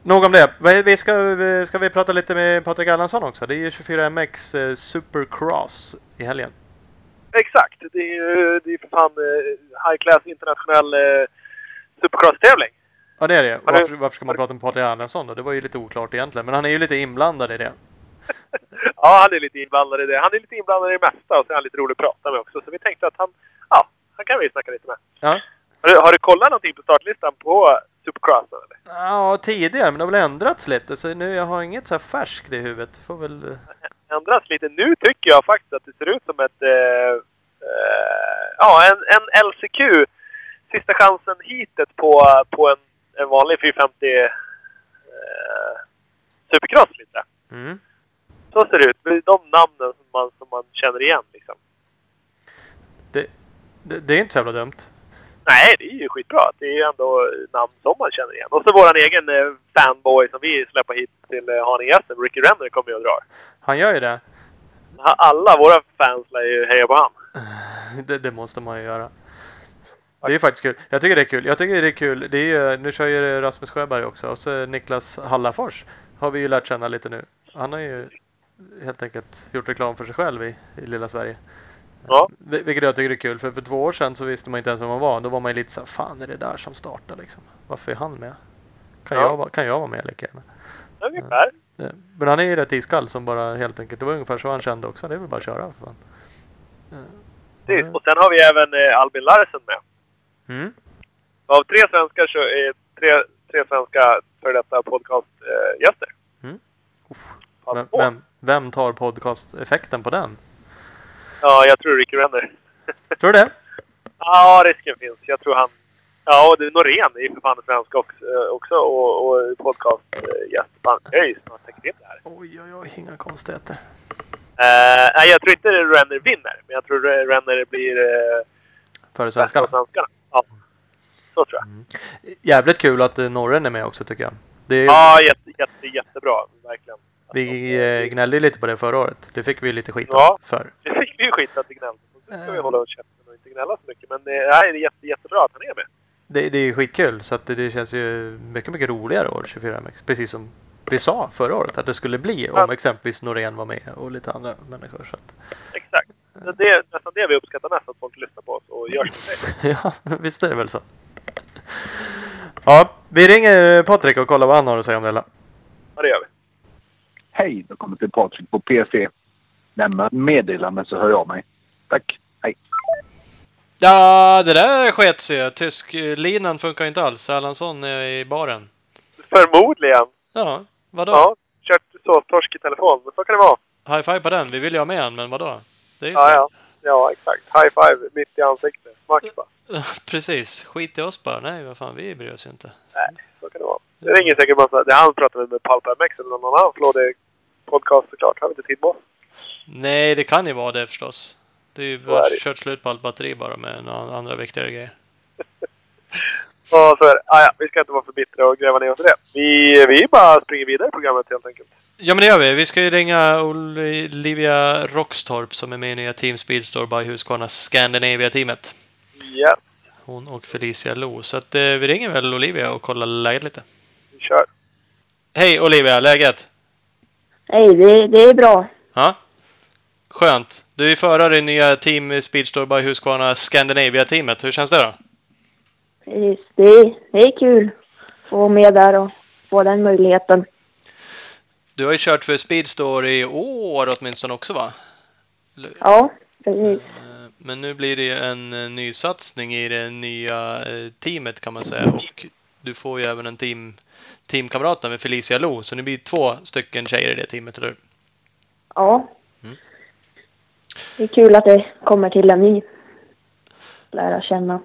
nog om det. Vi- ska, ska vi prata lite med Patrik Erlandsson också? Det är ju 24MX eh, Supercross i helgen. Exakt. Det är ju det är för fan eh, high class internationell supercross-tävling. Ja, det är det. Varför, varför ska man prata om Patrik Erlandsson då? Det var ju lite oklart egentligen. Men han är ju lite inblandad i det. Ja, han är lite inblandad i det. Han är lite inblandad i det mesta och så är han lite rolig att prata med också. Så vi tänkte att han, ja, han kan vi snacka lite med. Ja. Har du, har du kollat någonting på startlistan på Supercrossen eller? Ja, tidigare, men det har väl ändrats lite. Så nu jag har inget så här färskt i huvudet. Får väl... Ändras lite. Nu tycker jag faktiskt att det ser ut som ett, eh, eh, ja, en, en LCQ. Sista chansen hitet på, på en, en vanlig 450 eh, Supercross lite. Mm. Så ser det ut. Det är de namnen som man, som man känner igen liksom. Det, det, det är inte så jävla dumt. Nej, det är ju skitbra. Det är ju ändå namn som man känner igen. Och så våran egen eh, fanboy som vi släpper hit till eh, Haninge SM, Ricky Renner, kommer ju och drar. Han gör ju det. Alla våra fans lär ju heja på han. Det, det måste man ju göra. Det är faktiskt kul. Jag tycker det är kul. Jag tycker det är kul. Det är, nu kör ju Rasmus Sjöberg också och så Niklas Hallafors har vi ju lärt känna lite nu. Han har ju helt enkelt gjort reklam för sig själv i, i lilla Sverige. Ja. Vil- Vilket jag tycker är kul för för två år sedan så visste man inte ens vem han var. Då var man ju lite så här, fan är det där som startar liksom? Varför är han med? Kan, Ja. jag, kan jag vara med lika gärna? Ungefär. Eh, Men han är ju rätt iskall som bara helt enkelt, det var ungefär så han kände också. Det är väl bara att köra för fan. Eh, Precis. Och sen har vi även eh, Albin Larsen med. Mm. Av tre är tre, tre svenska före detta podcastgäster. Mm. Vem, vem, vem tar podcast-effekten på den? Ja, jag tror Ricky Renner. Tror du det? Ja, risken finns. Jag tror han... Ja, och det är Norén är ju för fan svensk också, eh, också och, och podcastgäst. Fan, jag är ju snart täckt in det här. Oj, oj, oj, inga konstigheter. Eh, nej, jag tror inte Renner vinner. Men jag tror Renner blir eh, Före svenskarna. svenskarna. Ja, så tror jag. Jävligt kul att norren är med också tycker jag. Är, Ja, jätte, jätte, jättebra. Verkligen. Vi de- gnällde ju lite på det förra året. Det fick vi lite skit Ja. för. Det vi ju skit att vi gnällde. Nu ska vi Eh. hålla käften och inte gnälla så mycket. Men eh, nej, det är jätte, jättebra att han är med. Det, det är skitkul så att det, det känns ju mycket, mycket roligare år 24MX. Precis som vi sa förra året att det skulle bli om Ja. exempelvis Norén var med och lite andra människor. Så att, Exakt. Så Det är nästan det vi uppskattar mest, att folk lyssnar på oss och gör som ja, visst är det väl så. Ja, vi ringer Patrik och kollar vad han har att säga om det hela. Ja, det gör vi. Hej, då kommer till Patrik på PC. Lämna ett meddelande så hör jag mig. Tack. Hej. Ja, det där sket sig. Tysklinan funkar inte alls. Erlandsson är i baren. Förmodligen. Ja, vadå? Ja, kört så torsk i telefon. Men så kan det vara. High five på den. Vi vill ju ha med han, men vadå? Det är ju Ja, så. ja. Ja, exakt. High five mitt i ansiktet. Max bara. Precis. Skit i oss bara. Nej, vad fan, vi bryr oss ju inte. Nej, så kan det vara. Det ringer säkert massa... Det han pratar med med Pulp MX eller någon annan flådig podcast såklart. Har vi inte tid med oss. Nej, det kan ju vara det förstås. Det är ju bara är kört slut på allt batteri bara med några andra viktigare grejer. Ja, så är det. Ah, ja, vi ska inte vara för bittra och gräva ner oss i det. Vi, vi bara springer vidare i programmet helt enkelt. Ja, men det gör vi. Vi ska ju ringa Olivia Roxtorp som är med i nya Team Speedstore by Husqvarna Scandinavia-teamet. Yes, Hon och Felicia Lo. Så att eh, vi ringer väl Olivia och kollar läget lite. vi kör. Hej Olivia, läget? Hej, det, det är bra. Ja? Skönt. Du är förare i nya Team Speedstore by Husqvarna Scandinavia-teamet. Hur känns det då? Precis. Det, det är kul att få vara med där och få den möjligheten. Du har ju kört för Speedstore i år åtminstone också va? Ja, precis. Eh, Men nu blir det en eh, ny satsning i det nya eh, teamet kan man säga och du får ju även en team, teamkamrat med Felicia Lo så det blir två stycken tjejer i det teamet, eller hur? Ja. Det är kul att det kommer till en ny. Lära känna.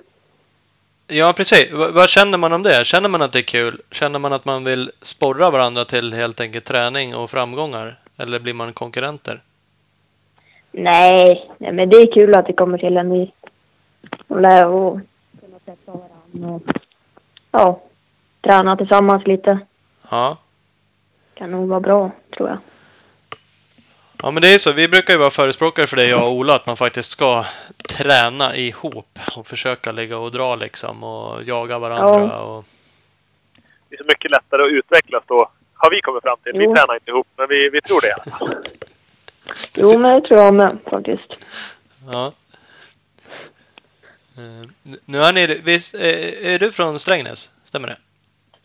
Ja, precis. V- vad känner man om det? Känner man att det är kul? Känner man att man vill sporra varandra till helt enkelt träning och framgångar? Eller blir man konkurrenter? Nej, nej, men det är kul att det kommer till en ny. Och lära och kunna träffa varandra och ja, träna tillsammans lite. Ja. Kan nog vara bra, tror jag. Ja, men det är så. Vi brukar ju vara förespråkare för det, jag och Ola, att man faktiskt ska träna ihop och försöka ligga och dra liksom och jaga varandra. Och... Det är så mycket lättare att utvecklas då. Har vi kommit fram till. Vi Jo. tränar inte ihop, men vi, vi tror det i alla fall. Jo, men det tror jag med faktiskt. Ja. Eh, Nu är ni, visst, är, är du från Strängnäs? Stämmer det?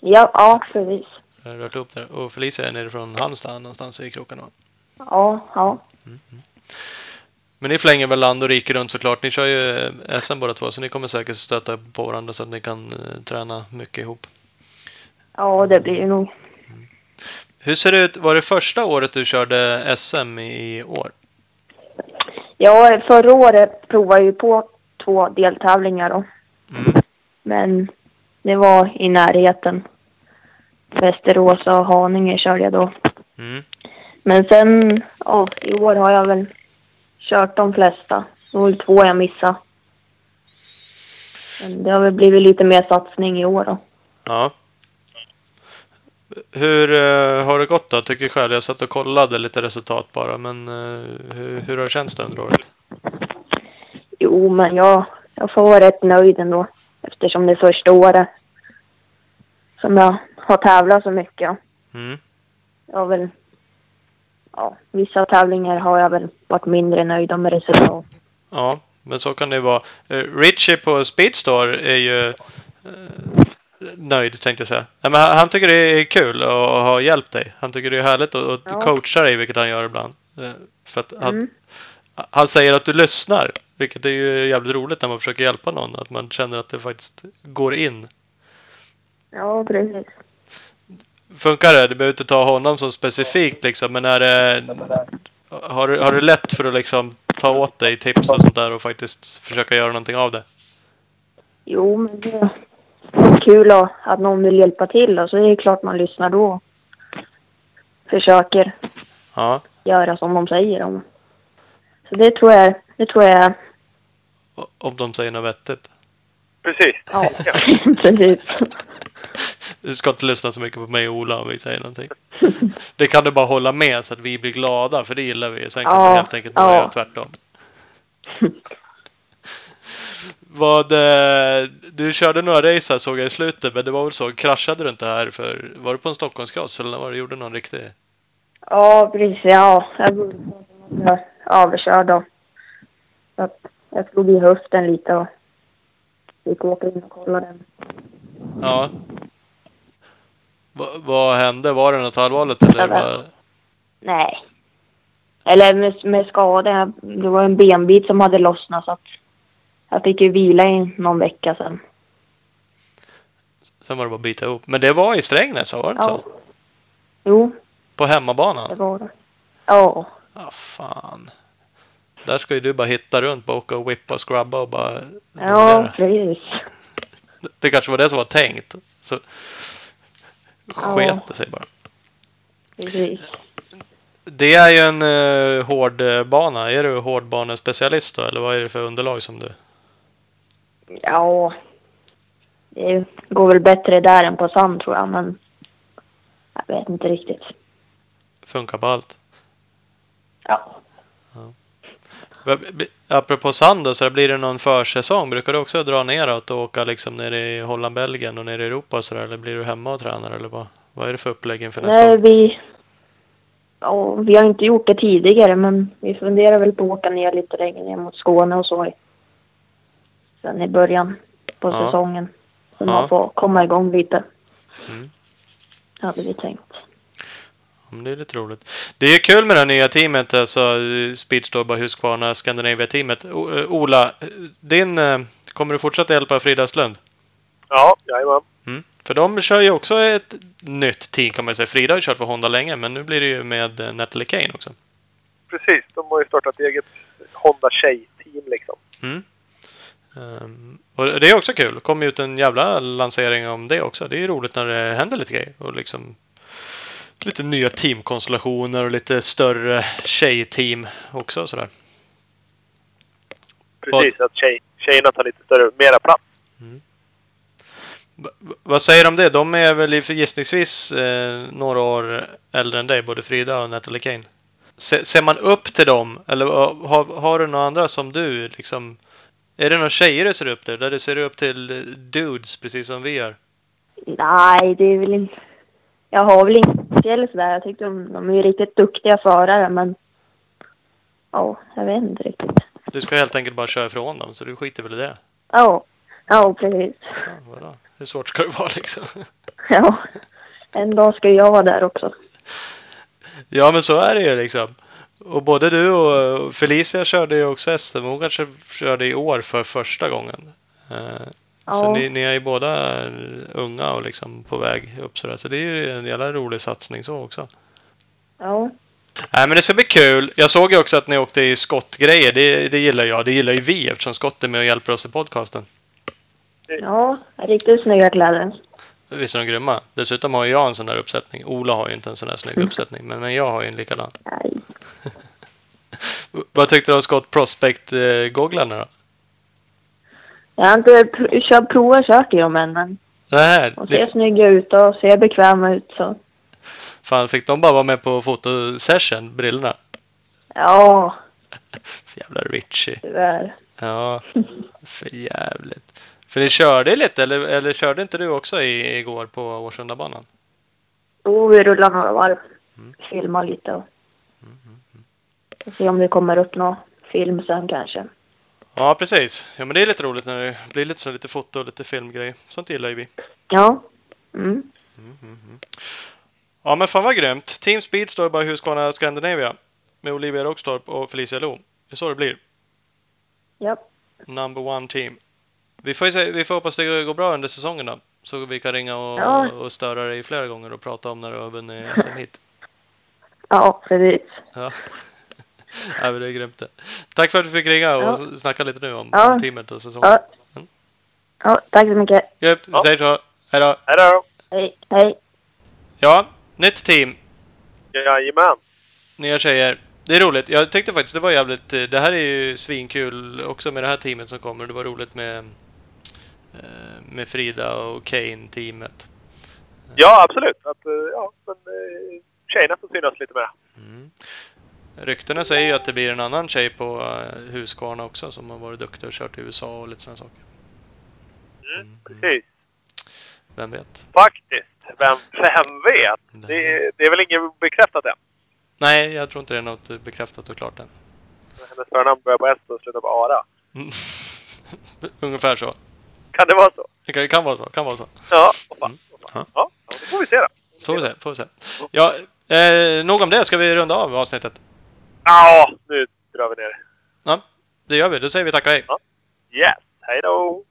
Ja, ja, precis. Jag har rört ihop där. Och Felicia är nere från Halmstad någonstans i krokarna. Ja, ja. Men ni flänger väl land och rike runt såklart. Ni kör ju eh, SM båda två så ni kommer säkert stöta på varandra så att ni kan eh, träna mycket ihop. Ja, det blir det nog. Hur ser det ut? Var det första året du körde SM i år? Ja, förra året provade jag ju på två deltävlingar då. Mm. Men det var i närheten. Västerås och Haninge körde jag då. Mm. Men sen, ja, i år har jag väl kört de flesta. Det var väl två jag missade. Men det har väl blivit lite mer satsning i år då. Ja. Hur eh, har det gått då? Tycker själv. Jag satt och kollade lite resultat bara. Men eh, hur, hur har det känts då under året? Jo, men jag, jag får vara rätt nöjd ändå. Eftersom det är första året som jag har tävlat så mycket. Mm. Jag har väl... Ja, vissa tävlingar har jag väl varit mindre nöjd med resultat. Ja, men så kan det vara. Eh, Richie på Speedstore är ju... eh, nöjd tänkte jag säga. Nej, men han, tycker det är kul att ha hjälpt dig. Han tycker det är härligt att, att Ja. coacha dig, vilket han gör ibland. Eh, För att han, Mm. han säger att du lyssnar, vilket är ju jävligt roligt när man försöker hjälpa någon. Att man känner att det faktiskt går in. Ja, precis. Funkar det? Du behöver inte ta honom som specifikt liksom, men är det... Har du, har du lätt för att liksom ta åt dig tips och sånt där och faktiskt försöka göra någonting av det? Jo, men det är kul att, någon vill hjälpa till och så är det klart man lyssnar då. Försöker Ja. göra som de säger. Om. Så det tror jag, det tror jag, Om de säger något vettigt. Precis. ja, precis. Du ska inte lyssna så mycket på mig och Ola om vi säger någonting. Det kan du bara hålla med så att vi blir glada, för det gillar vi. Sen kan Ja, du helt enkelt bara ja. göra tvärtom. Vad, eh, du körde några race här såg jag i slutet, men det var väl så, kraschade du inte här för, var du på en Stockholmscross eller var du gjorde någon riktig? Ja, precis. Ja, jag blev överkörd. Så att jag slog i höften lite och fick åka in och kolla den. Ja. Va, vad hände? Var det något allvarligt eller? Var, Nej. Eller med, med skada. Det var en benbit som hade lossnat så att jag fick ju vila i någon vecka sen. sen var det bara att bita ihop. Men det var i Strängnäs, var det inte Ja. så? Jo, På det hemmabanan? var det. Ja, Ja, fan. Där ska ju du bara hitta runt, bara åka och whippa och scrubba och bara... ja precis. Det kanske var det som var tänkt. Så. Sket det sig bara. precis. Det är ju en uh, hård eh, bana. Är du hårdbanespecialist då? Eller vad är det för underlag som du... Ja, det går väl bättre där än på sand tror jag, men jag vet inte riktigt. Funkar på allt? Ja. B- Apropå sand då, så blir det någon försäsong? Brukar du också dra neråt och åka liksom nere i Holland, Belgien och nere i Europa och sådär? Eller blir du hemma och tränar? Eller vad, vad är det för upplägg inför nästa Nej, år? vi, ja, vi har inte gjort det tidigare, men vi funderar väl på att åka ner lite längre ner mot Skåne och så. Sen i början på Ja. säsongen. Så Ja. man får komma igång lite. Mm. Hade vi tänkt. Men Det är lite roligt. Det är kul med det nya teamet, alltså Speedstore, bara Husqvarna, Scandinavia-teamet. Eh, Ola, din, eh, kommer du fortsätta hjälpa Frida Östlund? Ja, jajamän. Mm. För de kör ju också ett nytt team kan man säga. Frida har ju kört för Honda länge, men nu blir det ju med eh, Natalie Kane också. Precis. De har ju startat eget Honda Tjej-team liksom. Mm. Ehm, och det är också kul. Det kommer ju ut en jävla lansering om det också. Det är ju roligt när det händer lite grejer. Och liksom lite nya teamkonstellationer och lite större tjejteam också sådär. Precis. Att tjej, tjejerna tar lite större, mera plats. Va- Vad säger du om det? De är väl gissningsvis eh, några år äldre än dig, både Frida och Natalie Kane. Se, ser man upp till dem? Eller ha- har, har du några andra som du liksom... Är det några tjejer du ser upp till? Där du ser upp till dudes, precis som vi gör? Nej, det är väl inte... Jag har väl inget speciellt sådär. Jag tyckte de, de är ju riktigt duktiga förare, men... Ja, jag vet inte riktigt. Du ska helt enkelt bara köra ifrån dem, så du skiter väl i det? Ja, ja precis. Ja? Hur svårt ska det vara liksom? Ja, en dag ska jag vara där också. Ja, men så är det ju liksom. Och både du och Felicia körde ju också SM. Hon kanske körde i år för första gången. Eh, Så Ja. ni, ni är ju båda unga och liksom på väg upp sådär. Så det är ju en jävla rolig satsning så också. Ja, Nej men det ska bli kul. Jag såg ju också att ni åkte i skottgrejer. Det, det gillar jag. Det gillar ju vi eftersom Skott är med och hjälper oss i podcasten. ja riktigt snygga kläder. Visst är de grymma? Dessutom har jag en sån där uppsättning. Ola har ju inte en sån där snygg uppsättning. Men, men jag har ju en likadan. Nej. Vad tyckte du om Scott Prospect-gogglarna då? Jag har inte pr- kört, provat kört i dem än, men Nej, de ser ni, snygga ut och ser bekväma ut så. fan fick de bara vara med på fotosession, brillorna? Ja, Jävla Richie. tyvärr. Ja, för jävligt. För ni körde lite, eller, eller körde inte du också i, igår på Årsundabanan? Jo, vi rullar några varv. Mm. Filmar lite och... Får se om det kommer upp någon film sen kanske. Ja, precis. Ja, men det är lite roligt när det blir lite så lite foto och lite filmgrej. Sånt gillar ju vi. Ja. Mm. Mm, mm, mm. Ja, men fan vad grymt. Team Speed står bara Husqvarna Scandinavia med Olivia Rockstorp och Felicia Lo. Det är så det blir. Ja. Number one team. Vi får, se, vi får hoppas det går bra under säsongen då. Så vi kan ringa och, Ja. och störa dig flera gånger och prata om när du har vunnit SM hit. Ja, precis. Ja. ja, men det är grymt det. Tack för att du fick ringa och Ja. snacka lite nu om, Ja. om teamet och säsongen. Ja. Ja, tack så mycket. Grymt, vi säger så. Hej då. Hej då! Hej. Hej. Ja, nytt team. Jajamän! Nya tjejer. Det är roligt. Jag tyckte faktiskt det var jävligt... eh, Det här är ju svinkul också med det här teamet som kommer. Det var roligt med, eh, med Frida och Kane-teamet. Ja, absolut. Att, eh, ja, men, tjejerna får synas lite mer. Mm. Ryktena säger ju att det blir en annan tjej på eh, Husqvarna också som har varit duktig och kört i USA och lite sådana saker. Mm, precis. Vem vet? Faktiskt. Vem, vem vet? Det, det är väl inget bekräftat än. Nej, jag tror inte det är något bekräftat och klart än. Hennes förnamn börjar på S och slutar på Ara. Ungefär så. Kan det vara så? Det kan, kan vara så. Kan vara så. Ja, vad fan. Mm. Ja. Ja, ja, det får vi se då. Får vi se. Får vi se. Ja, eh, nog om det. Ska vi runda av avsnittet? Ja, nu drar vi ner. Ja, det gör vi. Då säger vi tack och hej. Yes, hej då!